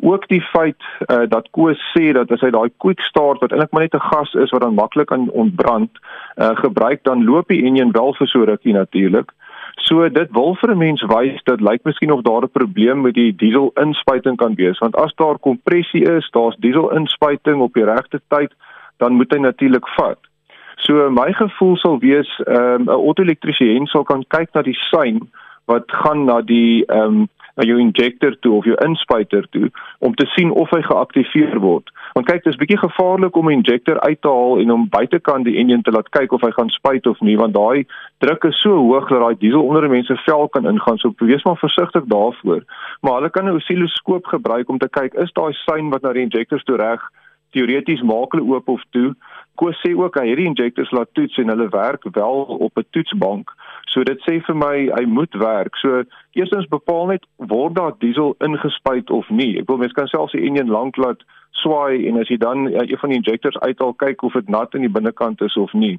ook die feit uh, dat Koos sê dat as hy daai quick start wat eintlik maar net 'n gas is wat dan maklik kan ontbrand uh, gebruik dan loop die enjin wel vir so rukkie natuurlik. So dit wil vir 'n mens wys dat lyk miskien of daar 'n probleem met die diesel inspuiting kan wees want as daar kompressie is, daar's diesel inspuiting op die regte tyd, dan moet hy natuurlik vat. So my gevoel sal wees ehm, 'n um, auto-elektriesien sal kan kyk na die sein wat gaan na die ehm um, na jou injector toe of jou inspuiter toe om te sien of hy geaktiveer word. Want kyk, dit is bietjie gevaarlik om 'n injector uit te haal en hom buitekant die enjin te laat kyk of hy gaan spuit of nie, want daai druk is so hoog dat daai diesel onder 'n mens se vel kan ingaan. So wees maar versigtig daarvoor. Maar hulle kan 'n osiloskoop gebruik om te kyk is daai sein wat na die injectors toe reg teoreties maak hulle oop of toe. Koos sê ook hy hierdie injectors laat toets en hulle werk wel op 'n toetsbank. So dit sê vir my hy moet werk. So eerstens bepaal net word daar diesel ingespuit of nie. Ek wil mens kan selfs die enjin lank laat swaai en as jy dan ja, een van die injectors uithaal kyk of dit nat in die binnekant is of nie.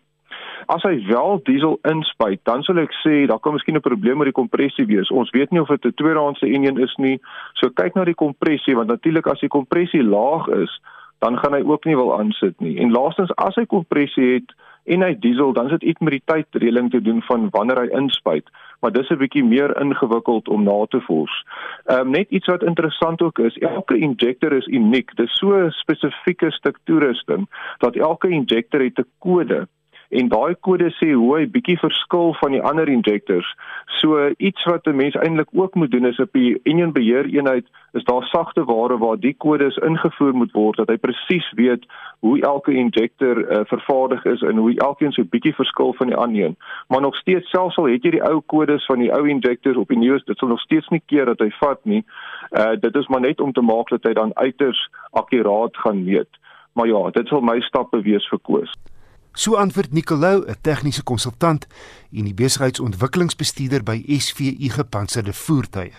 As hy wel diesel inspuit, dan sal ek sê daar kan miskien 'n probleem met die kompressie wees. Ons weet nie of dit 'n tweedehandse enjin is nie. So kyk na die kompressie want natuurlik as die kompressie laag is, dan gaan hy ook nie wil aansit nie. En laastens as hy kompressie het, en hy diesel dan is dit iets met die tydreëling te doen van wanneer hy inspuit maar dis 'n bietjie meer ingewikkeld om na te vols. Ehm um, net iets wat interessant ook is, elke injector is uniek. Dis so 'n spesifieke stuk toerusting dat elke injector het 'n kode en daai kode sê hoe hy bietjie verskil van die ander injectors. So iets wat 'n mens eintlik ook moet doen is op die enjin beheer eenheid is daar sagte ware waar die kodes ingevoer moet word dat hy presies weet hoe elke injector uh, vervaardig is en hoe elkeen so bietjie verskil van die ander een. Maar nog steeds selfs al het jy die ou kodes van die ou injectors op die nuus, dit sal nog steeds nie keer dat hy vat nie. Uh dit is maar net om te maak dat hy dan uiters akkuraat gaan meet. Maar ja, dit sal my stappe wees vir Koos. So antwoord Nicolou, 'n tegniese konsultant en die besigheidsontwikkelingsbestuurder by SVU Gepantserde Voertuie.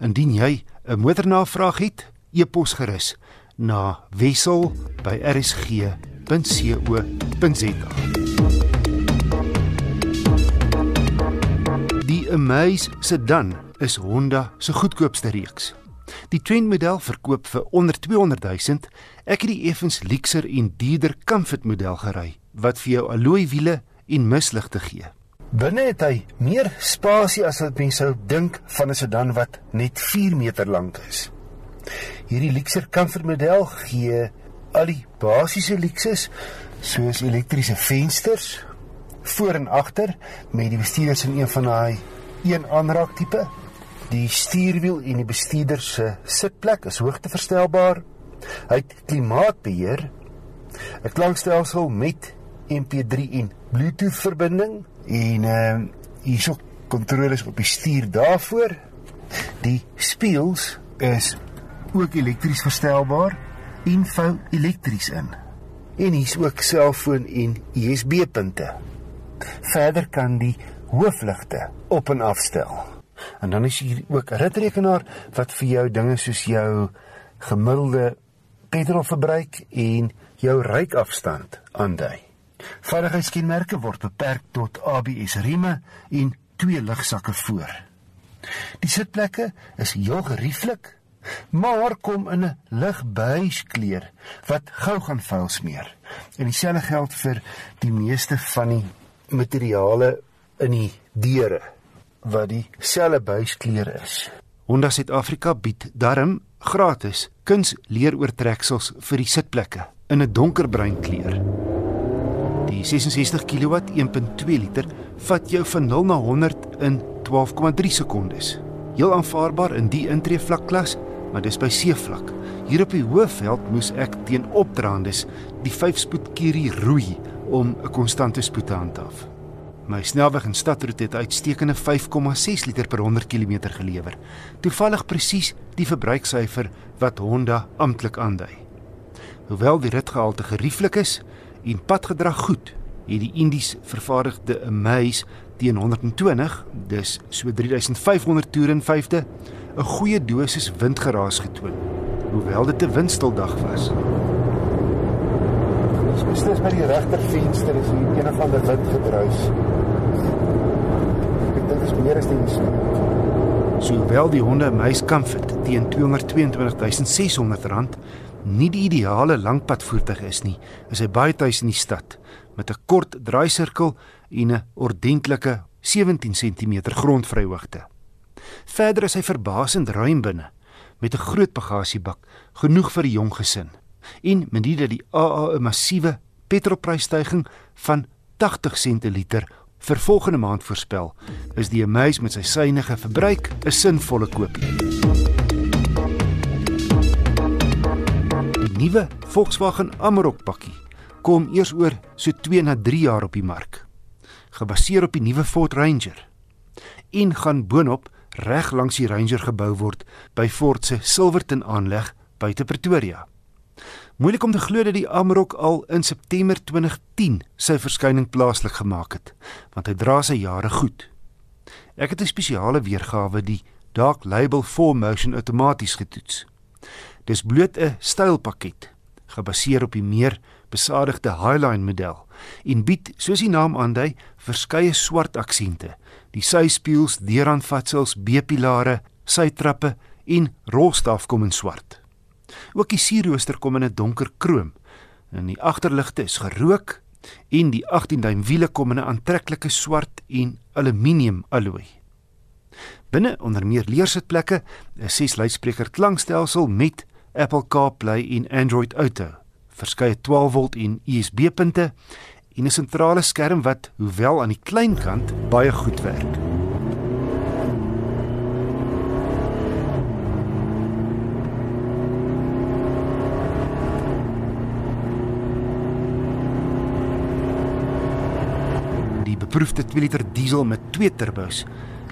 Indien jy 'n motornavraag het, e-pos gerus na wissel@rsg.co.za. Die Amaze sedan is Honda se goedkoopste reeks. Die Trend model verkoop vir onder 200 000. Ek het die effens luxer en duurder Comfort model gery wat vir jou alloy wiele en misligte gee. Binne het hy meer spasie as wat mense sou dink van 'n sedan wat net 4 meter lank is. Hierdie Lexus Comfort model gee al die basiese luksus soos elektriese vensters voor en agter met die bestuurders in een van daai een aanraak tipe. Die stuurwiel en die bestuurder se sitplek is hoogteverstelbaar. Hy het klimaatbeheer, 'n klankstelsel met MP3 en Bluetooth verbinding en ehm uh, hierso kontroles op die stuur daarvoor Die spieëls is ook elektries verstelbaar en vou elektries in. En hier's ook selfoon en USB-punte. Verder kan die hoofligte op en afstel. En dan is hier ook 'n ritrekenaar wat vir jou dinge soos jou gemiddelde petrolverbruik en jou ryafstand aandui. Veiligheidskenmerke word beperk tot ABS rieme en twee lugsakke voor. Die sitplekke is heel gerieflik, maar kom in 'n ligbuiskleur wat gou gaan vuil smeer. En dieselfde geld vir die meeste van die materiale in die deure wat dieselfde buiskleur is. Honda Suid-Afrika bied darm gratis kunsleeroortreksels vir die sitplekke in 'n donkerbruin kleur. Die 66 kW 1.2 liter vat jou van 0 na 100 in 12,3 sekondes. Heel aanvaarbaar in die intreevlakklas, maar dis by seevlak. Hier op die hoofveld moes ek teen opdraandes die 5-spoed Kiri roei om 'n konstante spoed te handhaaf. My snelweg en stadroete het uitstekende 5,6 liter per 100 km gelewer. Toevallig presies die verbruiksyfer wat Honda amptelik aandui. Hoewel die ritgehalte gerieflik is en padgedrag goed, het die Indies vervaardigde Amaze teen 120, dis so 3500 toere in 5de, 'n goeie dosis windgeraas getoon, hoewel dit 'n windstil dag was. Dis beslis by die regter venster is hier een of ander wind gedruis. Ek dink dit is meer as die spoed. Sowel die Honda Amaze Comfort teen R222600 nie die ideale langpadvoertuig is nie, is hy baie tuis in die stad met 'n kort draaisirkel en 'n ordentlike 17 cm grondvryhoogte. Verder is hy verbasend ruim binne met 'n groot bagasiebak, genoeg vir 'n jong gesin. En mendie dat die AA 'n massiewe petrolprysstygings van 80 sent per liter vir volgende maand voorspel, is die Amaze met sy suiwige verbruik 'n sinvolle koopie. Nuwe Volkswagen Amarok bakkie kom eers oor so 2 na 3 jaar op die mark, gebaseer op die nuwe Ford Ranger. En gaan boonop reg langs die Ranger gebou word by Ford se Silverton aanleg buite Pretoria. Moeilik om te glo dat die Amarok al in September 2010 sy verskyning plaaslik gemaak het, want hy dra sy jare goed. Ek het 'n spesiale weergawe die Dark Label 4 Motion outomaties getoets. Dis bloot 'n stylpakket gebaseer op die meer besadigde Highline model en bied, soos die naam aandui, verskeie swart aksente. Die syspieëls, deuraanvatsels, B-pilare, sytrappe en rolstaf kom in swart. Ook die sierrooster kom in 'n donker krom. En die agterligte is gerook en die 18-duim wiele kom in 'n aantreklike swart en aluminium alloy. Binne onder meer leersitplekke, 'n 6-luidspreker klankstelsel met Apple CarPlay en Android Auto verskeie 12 volt en USB punte en 'n sentrale skerm wat hoewel aan die klein kant baie goed werk. Die beproefde 2 liter diesel met twee turbos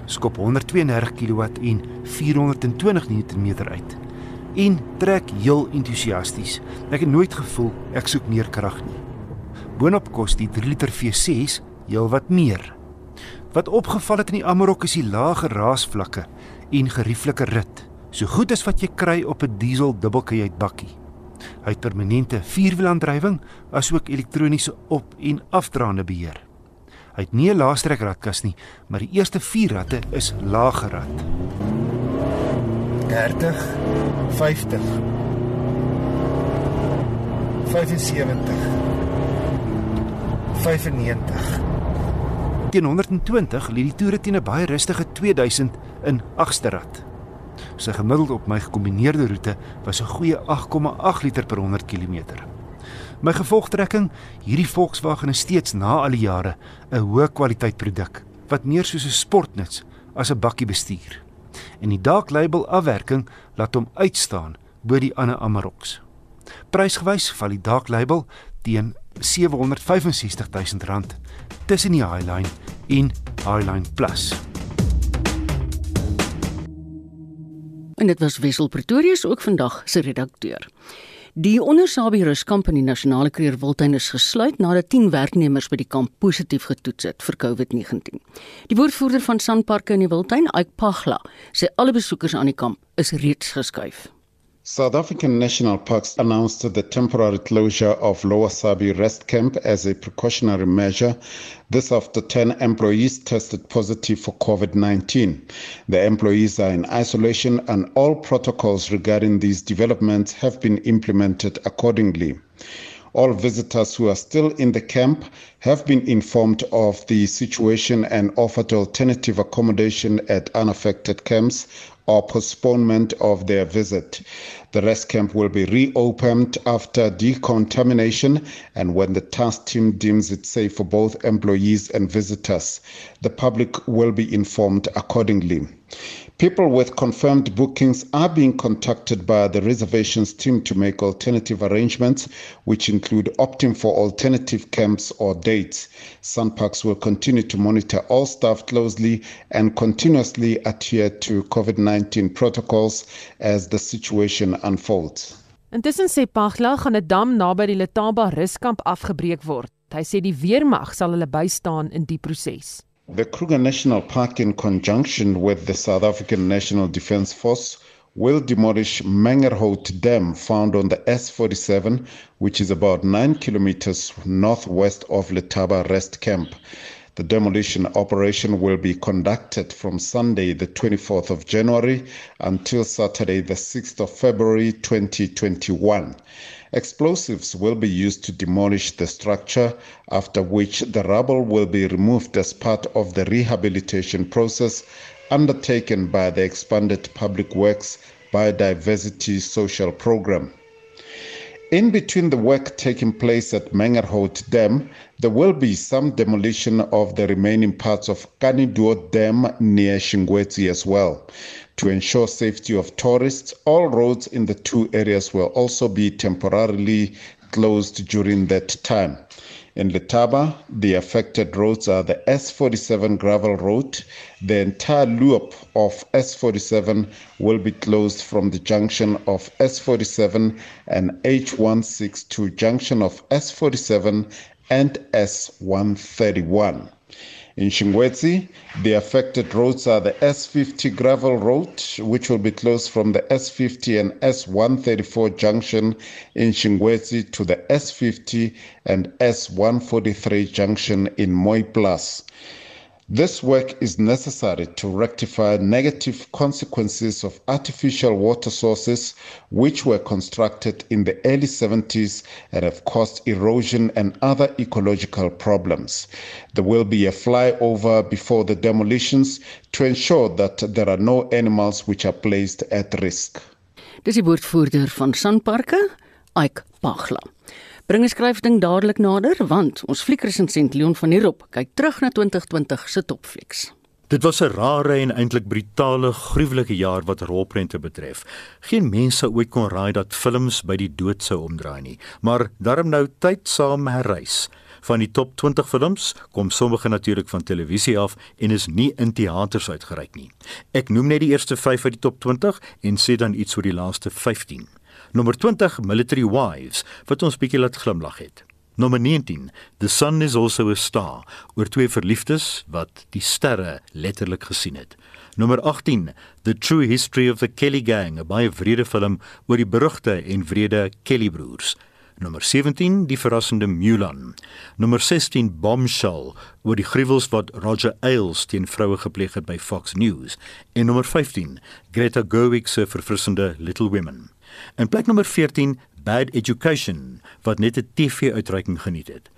skop 132 kW en 420 Nm uit en trek heel entoesiasties. Ek het nooit gevoel ek soek meer krag nie. Boonop kos die 3 liter V6 heelwat meer. Wat opgeval het in die Amarok is die lae raasvlakke en gerieflike rit, so goed as wat jy kry op 'n diesel dubbelkajuit bakkie. Hy het permanente vierwielaandrywing asook elektroniese op- en afdraande beheer. Hy het nie 'n laastrek ratkas nie, maar die eerste 4 ratte is laaggerad. 30 50 75 95 Teen 120 lê die toere teen 'n baie rustige 2000 in agste rad. Sy gemiddeld op my gekombineerde roete was 'n goeie 8,8 liter per 100 km. My gevolgtrekking, hierdie Volkswagen is steeds na al die jare 'n hoë kwaliteit produk wat meer soos 'n sportnuts as 'n bakkie bestuur en die Dark Label afwerking laat hom uitstaan bo die ander Amaroks. Prysgewys val die Dark Label teen R765 000 tussen die Highline en Highline Plus. En dit was Wessel Pretorius ook vandag se redakteur. Die ondersabi ruskamp in die nasionale kreer Wildtuin is gesluit nadat 10 werknemers by die kamp positief getoets het vir COVID-19. Die woordvoerder van Sanparks in die Wildtuin, Ike Pagla, sê alle besoekers aan die kamp is reeds geskuif. South African National Parks announced the temporary closure of Lower Sabi Rest Camp as a precautionary measure. This after 10 employees tested positive for COVID 19. The employees are in isolation, and all protocols regarding these developments have been implemented accordingly. All visitors who are still in the camp have been informed of the situation and offered alternative accommodation at unaffected camps or postponement of their visit. The rest camp will be reopened after decontamination and when the task team deems it safe for both employees and visitors. The public will be informed accordingly. People with confirmed bookings are being contacted by the reservations team to make alternative arrangements, which include opting for alternative camps or dates. Sunparks will continue to monitor all staff closely and continuously adhere to COVID 19 protocols as the situation unfolds. Intussen sê Pagla gaan 'n dam naby die Letaba ruskamp afgebreek word. Hy sê die weermag sal hulle bystaan in die proses. The Kruger National Park, in conjunction with the South African National Defence Force, will demolish Mangerhout Dam, found on the S47, which is about 9 kilometers northwest of Letaba Rest Camp. The demolition operation will be conducted from Sunday, the 24th of January, until Saturday, the 6th of February 2021. Explosives will be used to demolish the structure, after which the rubble will be removed as part of the rehabilitation process undertaken by the expanded Public Works Biodiversity Social Program. In between the work taking place at Mangerhout Dam, there will be some demolition of the remaining parts of Kaniduo Dam near Shingwetsi as well. To ensure safety of tourists, all roads in the two areas will also be temporarily closed during that time. In Letaba, the affected roads are the S47 gravel road. The entire loop of S47 will be closed from the junction of S47 and H162 junction of S47 and S131. In Shingwetsi, the affected roads are the S50 gravel road, which will be closed from the S50 and S134 junction in Shingwetsi to the S50 and S143 junction in Moy Plus. This work is necessary to rectify negative consequences of artificial water sources which were constructed in the early 70s and have caused erosion and other ecological problems. There will be a flyover before the demolitions to ensure that there are no animals which are placed at risk. Dis die woordvoerder van Sanparke, Ike Pagla. Bring 'n skryfding dadelik nader want ons fliekresensent Leon van der Rop kyk terug na 2020 se topflieks. Dit was 'n rare en eintlik brutale, gruwelike jaar wat rolprente betref. Geen mens sou ooit kon raai dat films by die dood sou omdraai nie, maar daarom nou tyd saam herreis. Van die top 20 films kom sommige natuurlik van televisie af en is nie in teaters uitgereik nie. Ek noem net die eerste 5 uit die top 20 en sê dan iets oor die laaste 15. Nommer 20 Military Wives wat ons bietjie laat glimlag het. Nommer 19 The Sun is also a Star oor twee verliefdes wat die sterre letterlik gesien het. Nommer 18 The True History of the Kelly Gang, 'n baie wrede film oor die berugte en wrede Kelly broers. Nommer 17 Die verrassende Mulan. Nommer 16 Bombshell oor die gruwels wat Roger Ailes teen vroue gepleeg het by Fox News. En nommer 15 Greta Gerwig se verfrissende Little Women. In plek nommer 14 Bad Education wat net 'n TV-uitreiking geniet het.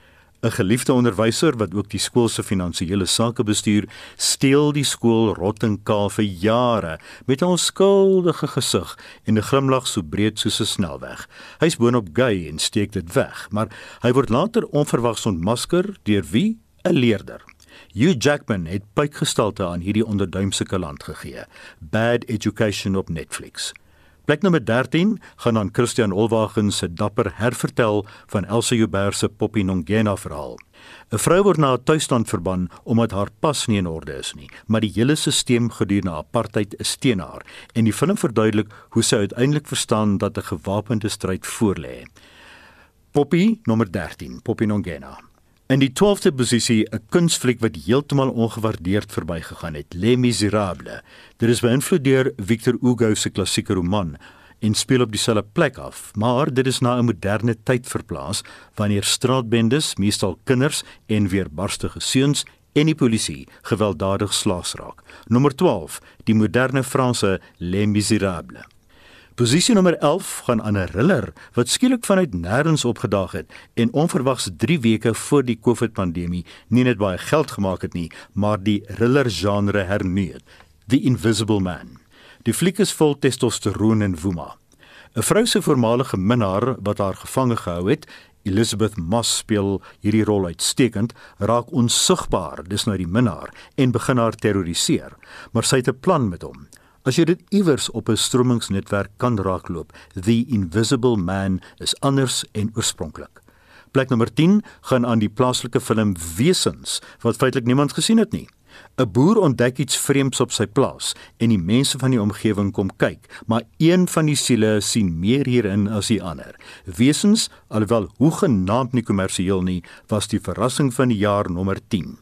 'n Geliefde onderwyser wat ook die skool se finansiële sake bestuur, steel die skool rottingkaal vir jare met 'n onskuldige gesig en 'n glimlag so breed soos 'n snelweg. Hy's boonop gay en steek dit weg, maar hy word later onverwags ontmasker deur wie? 'n Leerder. Hugh Jackman het puikgestalte aan hierdie onderduimse kaland gegee. Bad Education op Netflix. Plek nommer 13 gaan aan Christian Olwagen se dapper hervertel van Elsa Joubert se Poppy Nongena verhaal. 'n Vrou word na 'n tuisstand verban omdat haar pas nie in orde is nie, maar die hele stelsel gedurende apartheid is teen haar en die film verduidelik hoe sy uiteindelik verstaan dat 'n gewapende stryd voorlê. Poppy nommer 13, Poppy Nongena. In die 12de posisie 'n kunsfliek wat heeltemal ongewaardeerd verbygegaan het, Les Miserables. Dit is beïnvloed deur Victor Hugo se klassieke roman en speel op dieselfde plek af, maar dit is na 'n moderne tyd verplaas wanneer straatbendes, meestal kinders en weerbarstige seuns en die polisie gewelddadig slaags raak. Nommer 12, die moderne Franse Les Miserables. Posisie nommer 11 gaan aan 'n thriller wat skielik vanuit nêrens opgedaag het en onverwags 3 weke voor die COVID-pandemie nie net baie geld gemaak het nie, maar die thriller genre hernuut. The Invisible Man. Die fliek is vol testosteroon en woema. 'n Vrou se voormalige minnaar wat haar gevange gehou het, Elizabeth Moss speel hierdie rol uitstekend, raak onsigbaar, dis nou die minnaar en begin haar terroriseer, maar sy het 'n plan met hom. As jy dit iewers op 'n stromingsnetwerk kan raakloop, The Invisible Man is anders en oorspronklik. Plek nommer 10 gaan aan die plaaslike film Wesens wat feitelik niemand gesien het nie. 'n Boer ontdek iets vreemds op sy plaas en die mense van die omgewing kom kyk, maar een van die siele sien meer hierin as die ander. Wesens, alhoewel hoegenaamd nie kommersieel nie, was die verrassing van die jaar nommer 10.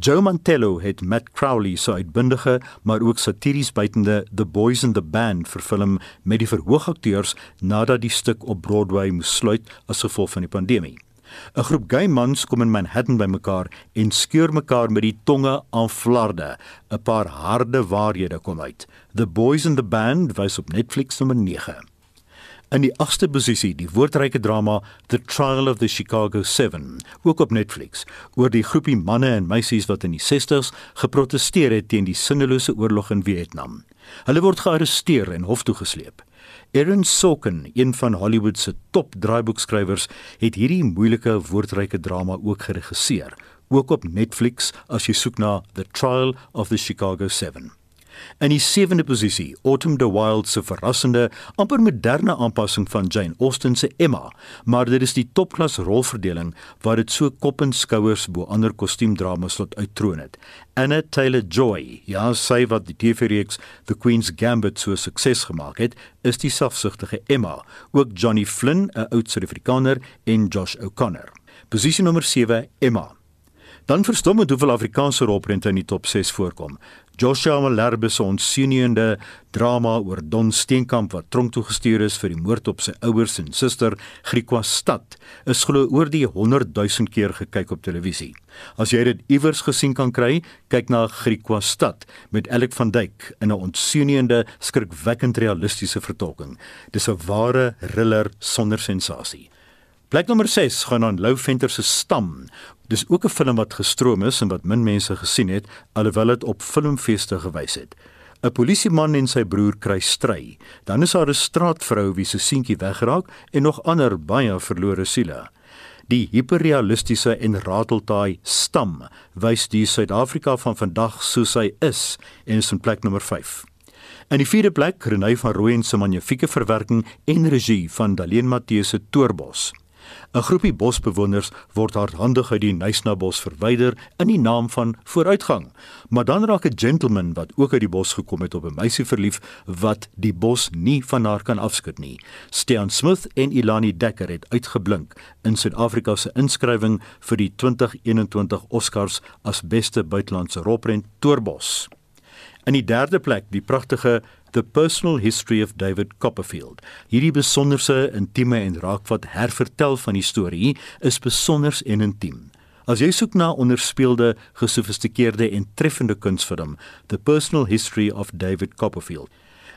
Joe Mantello het Matt Crowley se uitbundige maar ook satiries buitende The Boys in the Band vervilm met die verhoogakteurs nadat die stuk op Broadway moes sluit as gevolg van die pandemie. 'n Groep gay mans kom in Manhattan bymekaar en skeur mekaar met die tonge aan flarde. 'n Paar harde waarhede kom uit. The Boys in the Band wys op Netflix nommer 9. In die 8ste posisie, die woordryke drama The Trial of the Chicago 7, ook op Netflix, oor die groepie manne en meisies wat in die 60s geprotesteer het teen die sinnelose oorlog in Vietnam. Hulle word gearresteer en hof toe gesleep. Aaron Sorkin, een van Hollywood se top draaiboekskrywers, het hierdie moeilike woordryke drama ook geregisseer, ook op Netflix as jy soek na The Trial of the Chicago 7. In die sewende posisie, Autumn the Wild se verrassende, amper moderne aanpassing van Jane Austen se Emma, maar dit is die topklas rolverdeling wat dit so kop en skouers bo ander kostuumdramas laat uittroon het. Anna Taylor-Joy, ja, sy wat die TV-reeks The Queen's Gambit so sukses gemaak het, is die selfsugtige Emma, ook Johnny Flynn, 'n oud Suid-Afrikaner en Josh O'Connor. Posisie nommer 7, Emma. Dan verstom met hoeveel Afrikaanse rolprente in die top 6 voorkom. Joshua Malherbe se onseënende drama oor Don Steenkamp wat tronk toe gestuur is vir die moord op sy ouers en suster Griekwa stad is glo oor die 100 000 keer gekyk op televisie. As jy dit iewers gesien kan kry, kyk na Griekwa stad met Alec van Dyk in 'n onseënende, skrikwekkend realistiese vertolking. Dis 'n ware thriller sonder sensasie. Plek nommer 6 gaan aan Lou Venter se Stam. Dis ook 'n film wat gestroom is en wat min mense gesien het, alhoewel dit op filmfeeste gewys het. 'n Polisieman en sy broer kry stry. Dan is daar 'n straatvrou wie se seentjie weggeraak en nog ander baie verlore siele. Die hiperrealistiese en rateltaai Stam wys die Suid-Afrika van vandag soos hy is en is in plek nommer 5. In die vierde plek, Renay van Rooyen se magnifieke verwerking en regie van Daleen Matthee se Toerbos. 'n Groepie bosbewoners word hardhandig uit die Nysnabos verwyder in die naam van vooruitgang. Maar dan raak 'n gentleman wat ook uit die bos gekom het op 'n meisie verlief wat die bos nie van haar kan afskud nie. Stean Smith en Ilani Dekker het uitgeblink in Suid-Afrika se inskrywing vir die 2021 Oscars as beste buitelandse rolprent Toerbos. In die derde plek, die pragtige The Personal History of David Copperfield. Hierdie besonderse, intieme en raakvat hervertel van die storie is besonders en intiem. As jy soek na onderspeelde, gesofistikeerde en treffende kunsfilm, The Personal History of David Copperfield.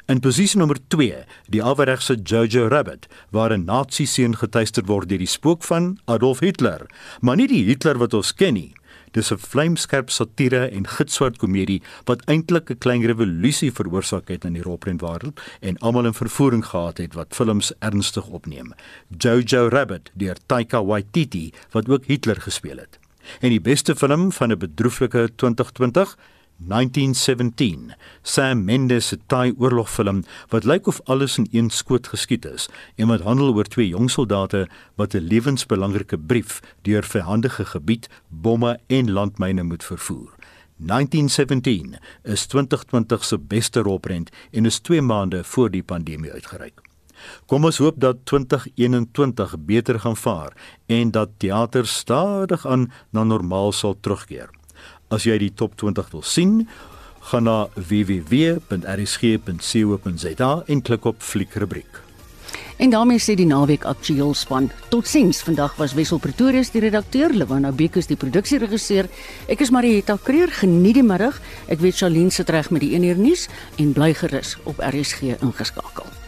In posisie nommer 2, die alweregse Jojo Rabbit, waar 'n Nazi-seun getuister word deur die spook van Adolf Hitler, maar nie die Hitler wat ons ken nie. Dis 'n vlamskerp satire en gitswart komedie wat eintlik 'n klein revolusie veroorsaak het in die rolprentwêreld en almal in vervoering gehad het wat films ernstig opneem. Jojo Rabbit deur Taika Waititi wat ook Hitler gespeel het. En die beste film van 'n bedroeflike 2020, 1917, Sam Mendes se taai oorlogfilm wat lyk of alles in een skoot geskiet is en wat handel oor twee jong soldate wat 'n lewensbelangrike brief deur verhandige gebied, bomme en landmyne moet vervoer. 1917 is 2020 se beste rolprent en is 2 maande voor die pandemie uitgereik. Kom ons hoop dat 2021 beter gaan vaar en dat teater stadig aan na normaal sal terugkeer. As jy die top 20 wil sien, gaan na www.rsg.co.za en klik op fliekrubriek. En daarmee sê die naweek aktueel span. Totsiens. Vandag was Wessel Pretorius die redakteur, Lewanda Bekus die produksieregisseur. Ek is Marieta Kreer. Geniet die middag. Ek weet Charlene sit reg met die 1 uur nuus en bly gerus op RSG ingeskakel.